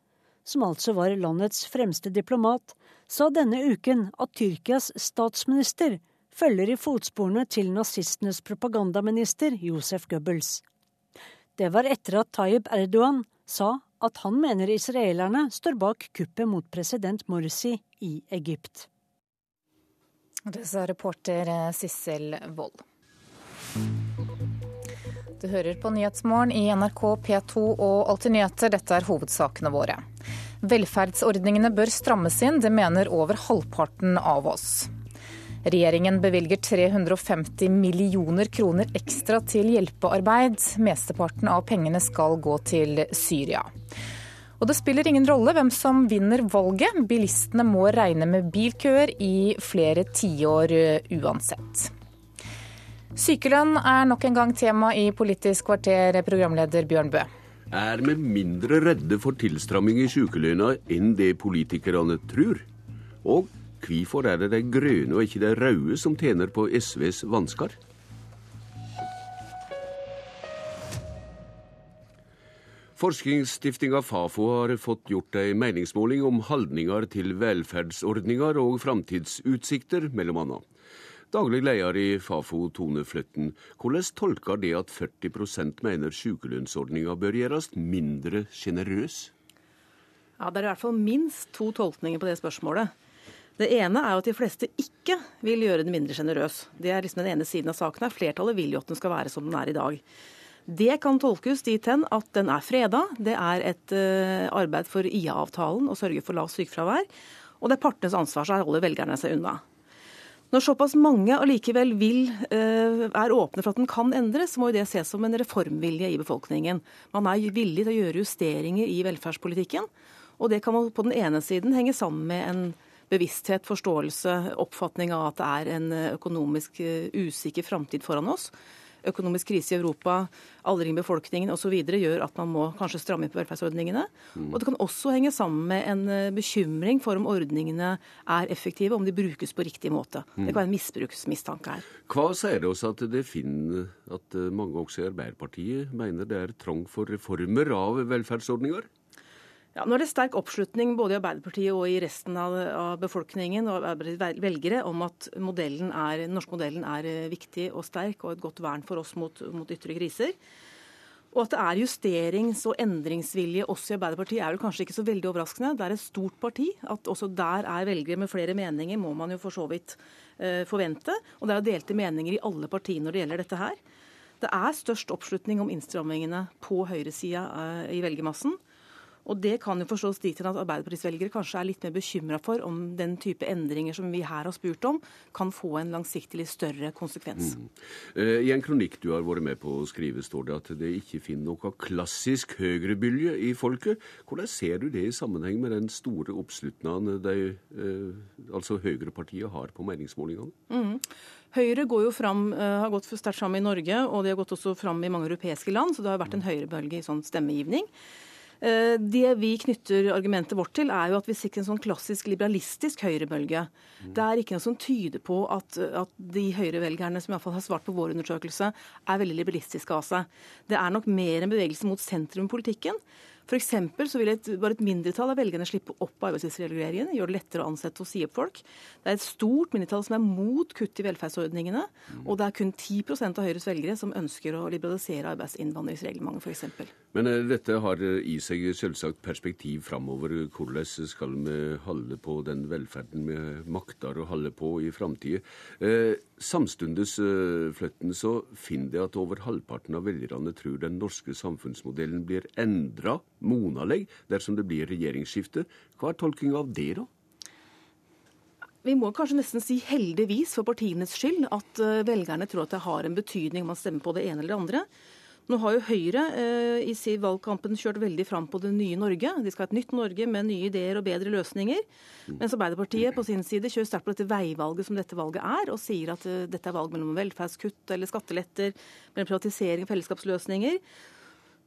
som altså var landets fremste diplomat, sa denne uken at Tyrkias statsminister følger i fotsporene til nazistenes propagandaminister Josef Goebbels. Det var etter at Tayyip Erdogan sa at han mener israelerne står bak kuppet mot president Morsi i Egypt. Det sa reporter Sissel Wold. Du hører på Nyhetsmorgen i NRK P2 og Alltid nyheter. Dette er hovedsakene våre. Velferdsordningene bør strammes inn, det mener over halvparten av oss. Regjeringen bevilger 350 millioner kroner ekstra til hjelpearbeid. Mesteparten av pengene skal gå til Syria. Og det spiller ingen rolle hvem som vinner valget. Bilistene må regne med bilkøer i flere tiår uansett. Sykelønn er nok en gang tema i Politisk kvarter, programleder Bjørn Bø. Er vi mindre redde for tilstramming i sykelønna enn det politikerne tror? Og hvorfor er det de grønne og ikke de røde som tjener på SVs vansker? Forskningsstiftinga Fafo har fått gjort ei meningsmåling om holdninger til velferdsordninger og framtidsutsikter, mellom annet. Daglig leder i Fafo, Tone Fløtten, hvordan tolker det at 40% mener sykelønnsordninga bør gjøres mindre sjenerøs? Ja, Det er i hvert fall minst to tolkninger på det spørsmålet. Det ene er jo at de fleste ikke vil gjøre den mindre sjenerøs. Det er liksom den ene siden av saken her. Flertallet vil jo at den skal være som den er i dag. Det kan tolkes dit hen at den er freda. Det er et uh, arbeid for IA-avtalen å sørge for lavt sykefravær. Og det er partenes ansvar, så holder velgerne seg unna. Når såpass mange allikevel vil, uh, er åpne for at den kan endres, må jo det ses som en reformvilje i befolkningen. Man er villig til å gjøre justeringer i velferdspolitikken. Og det kan man på den ene siden henge sammen med en bevissthet, forståelse, oppfatning av at det er en økonomisk uh, usikker framtid foran oss økonomisk krise i Europa, aldring i befolkningen osv. gjør at man må kanskje stramme inn på velferdsordningene. Mm. Og Det kan også henge sammen med en eh, bekymring for om ordningene er effektive, om de brukes på riktig måte. Mm. Det kan være en misbruksmistanke her. Hva sier det oss at det finner at eh, mange også i Arbeiderpartiet mener det er trang for reformer av velferdsordninger? Ja, nå er det sterk oppslutning både i Arbeiderpartiet og i resten av, av befolkningen og velgere om at modellen er, den norske modellen er eh, viktig og sterk og et godt vern for oss mot, mot ytre kriser. Og at det er justerings- og endringsvilje også i Arbeiderpartiet er vel kanskje ikke så veldig overraskende. Det er et stort parti. At også der er velgere med flere meninger, må man jo for så vidt uh, forvente. Og det er jo delte meninger i alle partiene når det gjelder dette her. Det er størst oppslutning om innstrammingene på høyresida uh, i velgermassen. Og Det kan jo forstås dit hen at Arbeiderpartisvelgere kanskje er litt mer bekymra for om den type endringer som vi her har spurt om, kan få en langsiktig større konsekvens. Mm. Eh, I en kronikk du har vært med på å skrive, står det at det ikke finner noe klassisk høyrebylje i folket. Hvordan ser du det i sammenheng med den store oppslutningen de, eh, altså høyrepartiet har på meningsmålingene? Mm. Høyre går jo fram, eh, har gått sterkt fram i Norge, og de har gått også fram i mange europeiske land, så det har vært en høyrebølge i sånn stemmegivning. Eh, det vi knytter argumentet vårt til, er jo at vi sikrer en sånn klassisk liberalistisk høyrebølge. Det er ikke noe som tyder på at, at de høyrevelgerne som i fall har svart på vår undersøkelse, er veldig liberalistiske av seg. Det er nok mer en bevegelse mot sentrum i politikken. For så vil et, bare et mindretall av velgerne slippe opp arbeidslivsreguleringen, gjøre det lettere å ansette og si opp folk. Det er et stort mindretall som er mot kutt i velferdsordningene, mm. og det er kun 10 av Høyres velgere som ønsker å liberalisere arbeidsinnvandringsreglementet f.eks. Men uh, dette har uh, i seg selvsagt perspektiv framover. Hvordan skal vi holde på den velferden vi makter å holde på i framtida? Uh, Samtidig, Fløtten, så finner jeg at over halvparten av velgerne tror den norske samfunnsmodellen blir endra monaleg dersom det blir regjeringsskifte. Hva er tolkinga av det, da? Vi må kanskje nesten si heldigvis for partienes skyld at eh, velgerne tror at det har en betydning om man stemmer på det ene eller det andre. Nå har jo Høyre eh, i sin valgkampen kjørt veldig fram på det nye Norge. De skal ha et nytt Norge med nye ideer og bedre løsninger. Mens Arbeiderpartiet på sin side kjører sterkt på dette veivalget som dette valget er, og sier at eh, dette er valg mellom velferdskutt eller skatteletter, mellom privatisering og fellesskapsløsninger.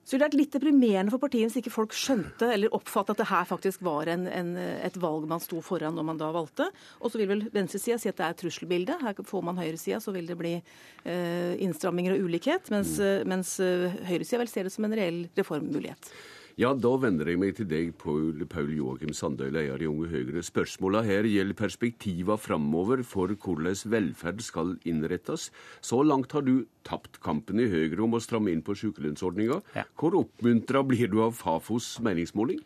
Så det er litt deprimerende for partiet hvis ikke folk skjønte eller oppfattet at det her faktisk var en, en, et valg man sto foran når man da valgte. Og så vil vel venstresida si at det er et trusselbilde. Her får man høyresida, så vil det bli eh, innstramminger og ulikhet. Mens, mens eh, høyresida vel ser det som en reell reformmulighet. Ja, da vender jeg meg til deg, Paul, Paul Joakim Sandøy, leder i Unge Høyre. Spørsmåla her gjelder perspektiva framover for hvordan velferd skal innrettes. Så langt har du tapt kampen i Høyre om å stramme inn på sykelønnsordninga. Ja. Hvor oppmuntra blir du av Fafos meningsmåling?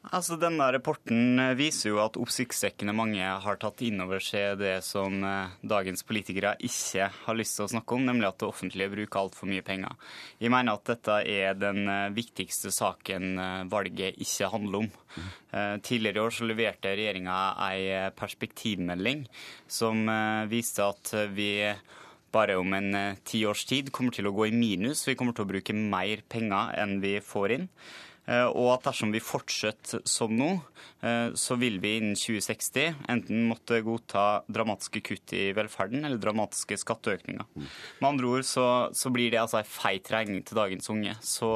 Altså, Denne rapporten eh, viser jo at oppsiktsvekkende mange har tatt inn over seg det som eh, dagens politikere ikke har lyst til å snakke om, nemlig at det offentlige bruker altfor mye penger. Jeg mener at dette er den eh, viktigste saken valget ikke handler om. Tidligere i år så leverte regjeringa ei perspektivmelding som viste at vi bare om en tiårs tid kommer til å gå i minus. Vi kommer til å bruke mer penger enn vi får inn. Eh, og at dersom vi fortsetter som nå, eh, så vil vi innen 2060 enten måtte godta dramatiske kutt i velferden eller dramatiske skatteøkninger. Med andre ord så, så blir det altså en feit regning til dagens unge. Så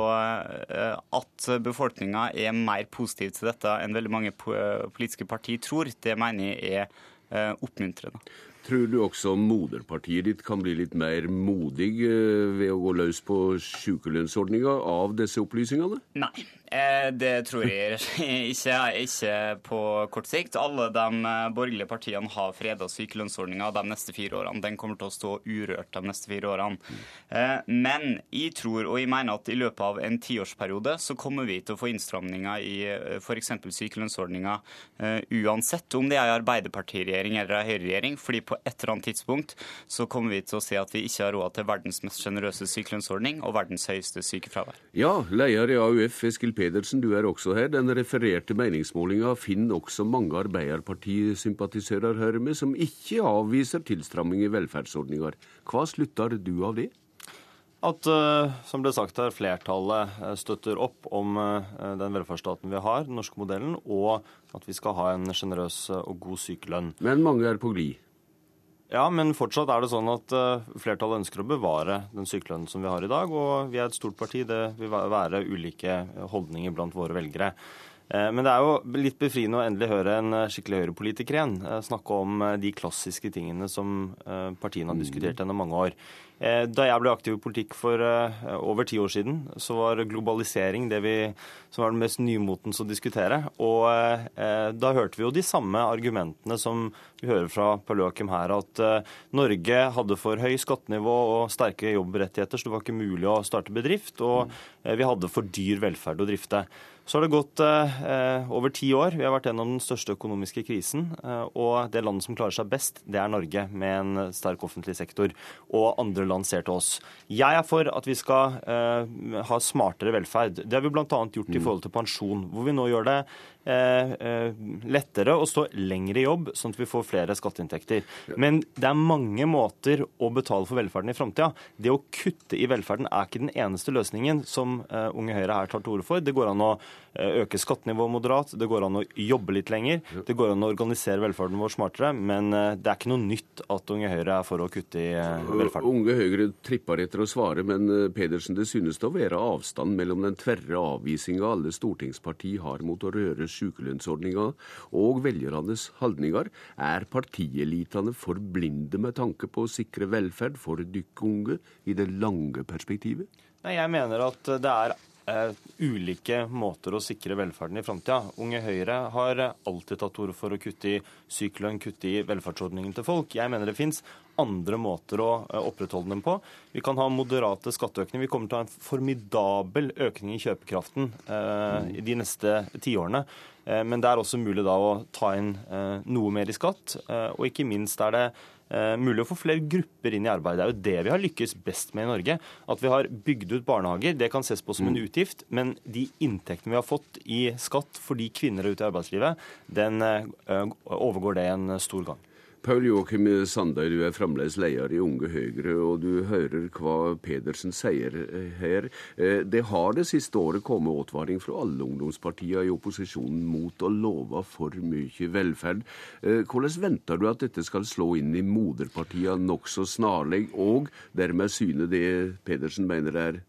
eh, at befolkninga er mer positiv til dette enn veldig mange politiske partier tror, det mener jeg er oppmuntrende. Tror du også moderpartiet ditt kan bli litt mer modig ved å gå løs på sykelønnsordninga av disse opplysningene? Nei. Eh, det tror jeg ikke, ikke på kort sikt. Alle de eh, borgerlige partiene har freda sykelønnsordninga de neste fire årene. Den kommer til å stå urørt de neste fire årene. Eh, men jeg tror og jeg mener at i løpet av en tiårsperiode så kommer vi til å få innstramninger i f.eks. sykelønnsordninga uansett om det er Arbeiderpartiregjering eller en Høyre-regjering. fordi på et eller annet tidspunkt så kommer vi til å se at vi ikke har råd til verdens mest sjenerøse sykelønnsordning og verdens høyeste sykefravær. Ja, leder i AUF Eskil Pedersen, du er også her. Den refererte meningsmålinga finner også mange Arbeiderparti-sympatisører, her med, som ikke avviser tilstramming i velferdsordninger. Hva slutter du av det? At, uh, som ble sagt her, flertallet eh, støtter opp om uh, den velferdsstaten vi har, den norske modellen, og at vi skal ha en sjenerøs og god sykelønn. Men mange er på glid? Ja, men fortsatt er det sånn at uh, flertallet ønsker å bevare den sykelønnen som vi har i dag. Og vi er et stort parti. Det vil være ulike holdninger blant våre velgere. Uh, men det er jo litt befriende å endelig høre en uh, skikkelig høyrepolitiker igjen snakke om de klassiske tingene som partiene har diskutert gjennom mange år. Eh, da jeg ble aktiv i politikk for eh, over ti år siden, så var globalisering det vi, som var den mest nymotens å diskutere. Og eh, da hørte vi jo de samme argumentene som vi hører fra Paul Joachim her, at Norge hadde for høy skattenivå og sterke jobbrettigheter, så det var ikke mulig å starte bedrift. Og vi hadde for dyr velferd å drifte. Så har det gått eh, over ti år. Vi har vært gjennom den største økonomiske krisen. Eh, og det landet som klarer seg best, det er Norge, med en sterk offentlig sektor. Og andre land ser til oss. Jeg er for at vi skal eh, ha smartere velferd. Det har vi bl.a. gjort i mm. forhold til pensjon, hvor vi nå gjør det lettere å stå lenger i jobb, sånn at vi får flere skatteinntekter. Men det er mange måter å betale for velferden i framtida. Det å kutte i velferden er ikke den eneste løsningen som uh, Unge Høyre her tar til orde for. Det går an å øke skattenivået moderat, det går an å jobbe litt lenger, det går an å organisere velferden vår smartere, men det er ikke noe nytt at Unge Høyre er for å kutte i velferden. Unge Høyre tripper etter å svare, men Pedersen, det synes å være avstand mellom den tverre avvisinga alle stortingsparti har mot å røre sykelønnsordninga og velgernes holdninger, er partielitene for blinde med tanke på å sikre velferd for dykkunge i det lange perspektivet? Nei, Jeg mener at det er Uh, ulike måter å sikre velferden i framtida. Unge Høyre har alltid tatt ord for å kutte i sykelønn, kutte i velferdsordningen til folk. Jeg mener det fins andre måter å uh, opprettholde dem på. Vi kan ha moderate skatteøkninger. Vi kommer til å ha en formidabel økning i kjøpekraften eh, i de neste tiårene. Eh, men det er også mulig da å ta inn eh, noe mer i skatt. Eh, og ikke minst er det mulig å få flere grupper inn i arbeid. Det er jo det vi har lykkes best med i Norge. At vi har bygd ut barnehager, det kan ses på som en mm. utgift. Men de inntektene vi har fått i skatt fordi kvinner er ute i arbeidslivet, den overgår det en stor gang. Paul Joachim Sandøy, du er fremdeles leder i Unge Høyre, og du hører hva Pedersen sier her. Eh, det har det siste året kommet advaring fra alle ungdomspartiene i opposisjonen mot å love for mye velferd. Eh, hvordan venter du at dette skal slå inn i moderpartiene nokså snarlig, og dermed syne det Pedersen mener er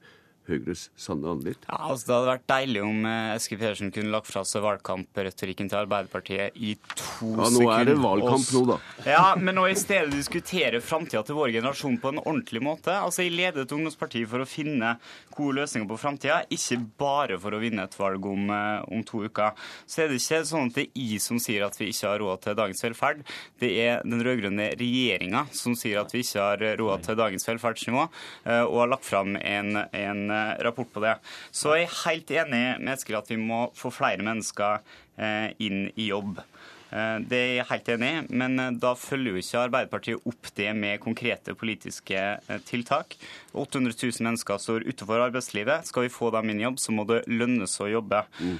Høyres sanne anlitt? Ja, altså Det hadde vært deilig om eh, Eskil Pedersen kunne lagt fra seg valgkampretorikken til Arbeiderpartiet i to sekunder. Ja, Nå er det valgkamp nå, da. Ja, men nå i stedet diskutere framtida til vår generasjon på en ordentlig måte. Altså, Jeg ledet ungdomspartiet for å finne gode løsninger på framtida, ikke bare for å vinne et valg om, eh, om, to uker. Så er det ikke sånn at det er jeg som sier at vi ikke har råd til dagens velferd. Det er den rød-grønne regjeringa som sier at vi ikke har råd til dagens velferdsnivå, eh, og har lagt fram en, en rapport på det. Så jeg er helt enig med Eskil at vi må få flere mennesker inn i jobb. Eh, det er jeg helt enig i, men eh, da følger jo ikke Arbeiderpartiet opp det med konkrete politiske eh, tiltak. 800 000 mennesker står utenfor arbeidslivet. Skal vi få dem inn i jobb, så må det lønnes å jobbe. Mm.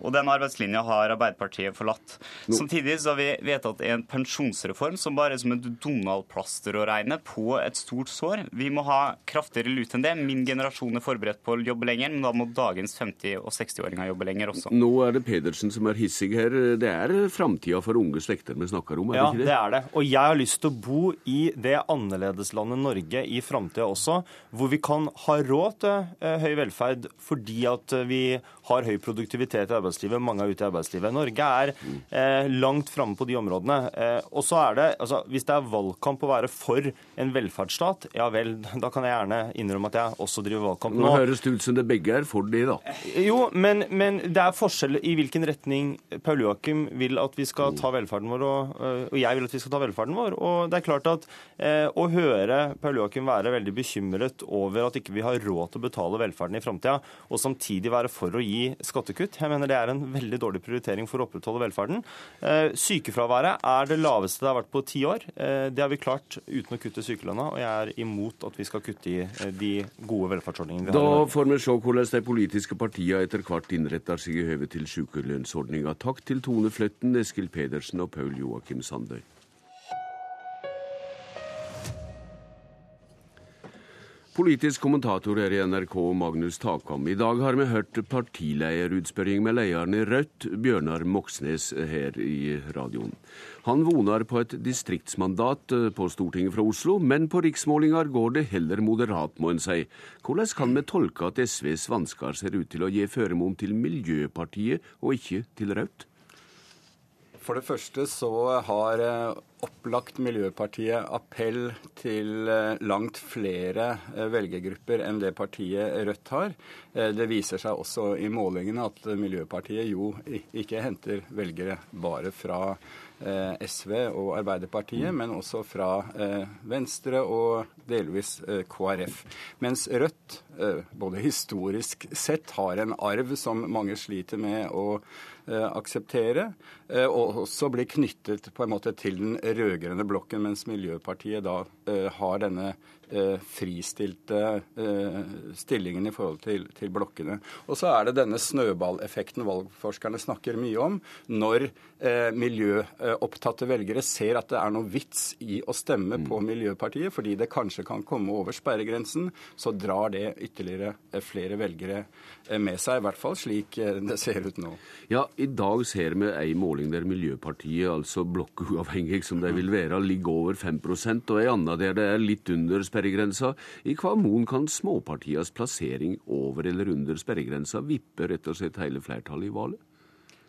Og den arbeidslinja har Arbeiderpartiet forlatt. No. Samtidig så har vi vedtatt en pensjonsreform som bare er som et Donald-plaster å regne på et stort sår. Vi må ha kraftigere lut enn det. Min generasjon er forberedt på å jobbe lenger, men da må dagens 50- og 60-åringer jobbe lenger også. Nå er det Pedersen som er hissig her. Det er framtida framtida for unge slekter vi snakker om, er ja, det ikke det? Ja, det er det. Og jeg har lyst til å bo i det annerledeslandet Norge i framtida også, hvor vi kan ha råd til eh, høy velferd fordi at vi har høy produktivitet i arbeidslivet, mange er ute i arbeidslivet. Norge er eh, langt framme på de områdene. Eh, og så er det, altså, Hvis det er valgkamp å være for en velferdsstat, ja vel, da kan jeg gjerne innrømme at jeg også driver valgkamp nå. Nå høres det ut som det begge er for de, da. Jo, men, men det er forskjell i hvilken retning Paul Joakim vil at vi skal ta velferden vår, og, øh, og, jeg vil at vi skal ta velferden vår. Og det er klart at eh, Å høre Paul Joakim være veldig bekymret over at ikke vi har råd til å betale velferden i framtida, og samtidig være for å gi skattekutt, jeg mener det er en veldig dårlig prioritering for å opprettholde velferden. Eh, sykefraværet er det laveste det har vært på ti år. Eh, det har vi klart uten å kutte sykelønna, og jeg er imot at vi skal kutte i eh, de gode velferdsordningene vi har. Da får vi se hvordan de politiske partiene etter hvert innretter seg i høve til sykelønnsordninga. Takk til Tone Fløtten, Eskil Pedersen og Paul Joakim Sandøy. Politisk kommentator her i NRK, Magnus Takam. I dag har vi hørt partileierutspørring med lederen i Rødt, Bjørnar Moxnes, her i radioen. Han voner på et distriktsmandat eh, på Stortinget fra Oslo, men på riksmålinger går det heller moderat, må en si. Hvordan kan vi tolke at SVs vansker ser ut til å gi føremon til Miljøpartiet og ikke til Rødt? For det første så har eh, opplagt Miljøpartiet appell til eh, langt flere eh, velgergrupper enn det partiet Rødt har. Det viser seg også i målingene at Miljøpartiet jo ikke henter velgere bare fra SV og Arbeiderpartiet, men også fra Venstre og delvis KrF. Mens Rødt, både historisk sett, har en arv som mange sliter med å akseptere, eh, og også bli knyttet på en måte til den rød-grønne blokken, mens Miljøpartiet da eh, har denne Eh, fristilte eh, stillingen i forhold til, til, blokkene. Og så er det denne snøballeffekten valgforskerne snakker mye om. Når eh, miljøopptatte velgere ser at det er noe vits i å stemme på mm. Miljøpartiet, fordi det kanskje kan komme over sperregrensen, så drar det ytterligere eh, flere velgere med seg. I hvert fall slik det ser ut nå. Ja, i dag ser vi ei måling der Miljøpartiet, altså blokkuavhengig som de vil være, ligger over 5% og ei anna der det er litt under sperregrensen sperregrensa. I hva mon kan småpartias plassering over eller under sperregrensa vippe rett og slett hele flertallet i valget?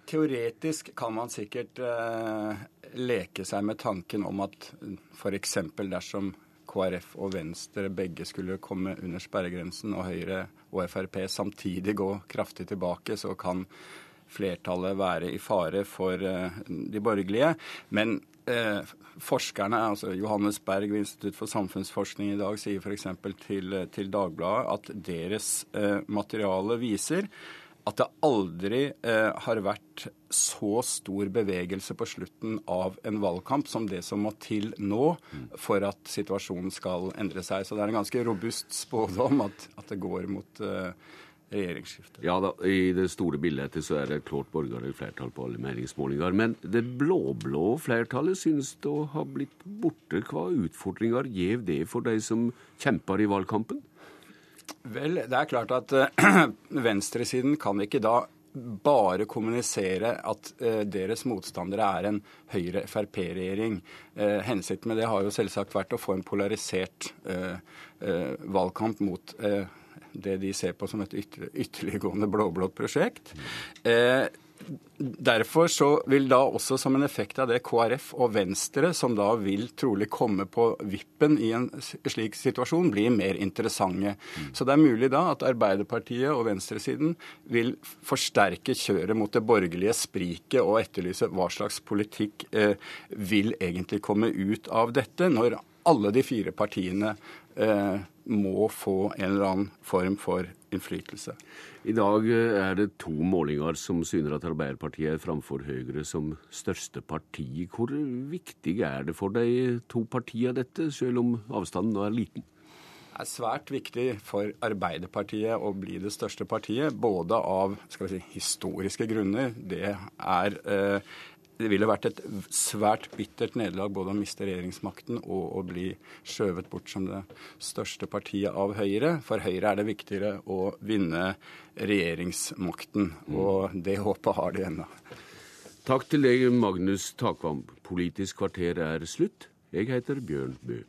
Teoretisk kan man sikkert eh, leke seg med tanken om at f.eks. dersom KrF og Venstre begge skulle komme under sperregrensen, og Høyre og Frp samtidig gå kraftig tilbake, så kan flertallet være i fare for eh, de borgerlige. Men eh, forskerne, altså Johannes Berg ved Institutt for samfunnsforskning i dag, sier f.eks. Til, til Dagbladet at deres eh, materiale viser at det aldri eh, har vært så stor bevegelse på slutten av en valgkamp som det som må til nå for at situasjonen skal endre seg. Så det er en ganske robust spådom at, at det går mot eh, regjeringsskifte. Ja da, I det store bildet så er det klart borgerlig flertall på alle meningsmålinger. Men det blå-blå flertallet synes å ha blitt borte. Hva utfordringer gjev det for de som kjemper i valgkampen? Vel, det er klart at venstresiden kan ikke da bare kommunisere at eh, deres motstandere er en Høyre-Frp-regjering. Eh, hensikten med det har jo selvsagt vært å få en polarisert valgkamp mot det de ser på som et ytterliggående blå-blått prosjekt. Eh, Derfor så vil da også som en effekt av det KrF og Venstre, som da vil trolig komme på vippen i en slik situasjon, bli mer interessante. Så det er mulig da at Arbeiderpartiet og venstresiden vil forsterke kjøret mot det borgerlige spriket og etterlyse hva slags politikk eh, vil egentlig komme ut av dette, når alle de fire partiene eh, må få en eller annen form for innflytelse. I dag eh, er det to målinger som syner at Arbeiderpartiet er framfor Høyre som største parti. Hvor viktig er det for de to partiene dette, selv om avstanden nå er liten? Det er svært viktig for Arbeiderpartiet å bli det største partiet, både av si, historiske grunner. Det er eh, det ville vært et svært bittert nederlag både å miste regjeringsmakten og å bli skjøvet bort som det største partiet av Høyre. For Høyre er det viktigere å vinne regjeringsmakten, og det håpet har de ennå. Takk til deg, Magnus Takvam. Politisk kvarter er slutt. Jeg heter Bjørn Bø.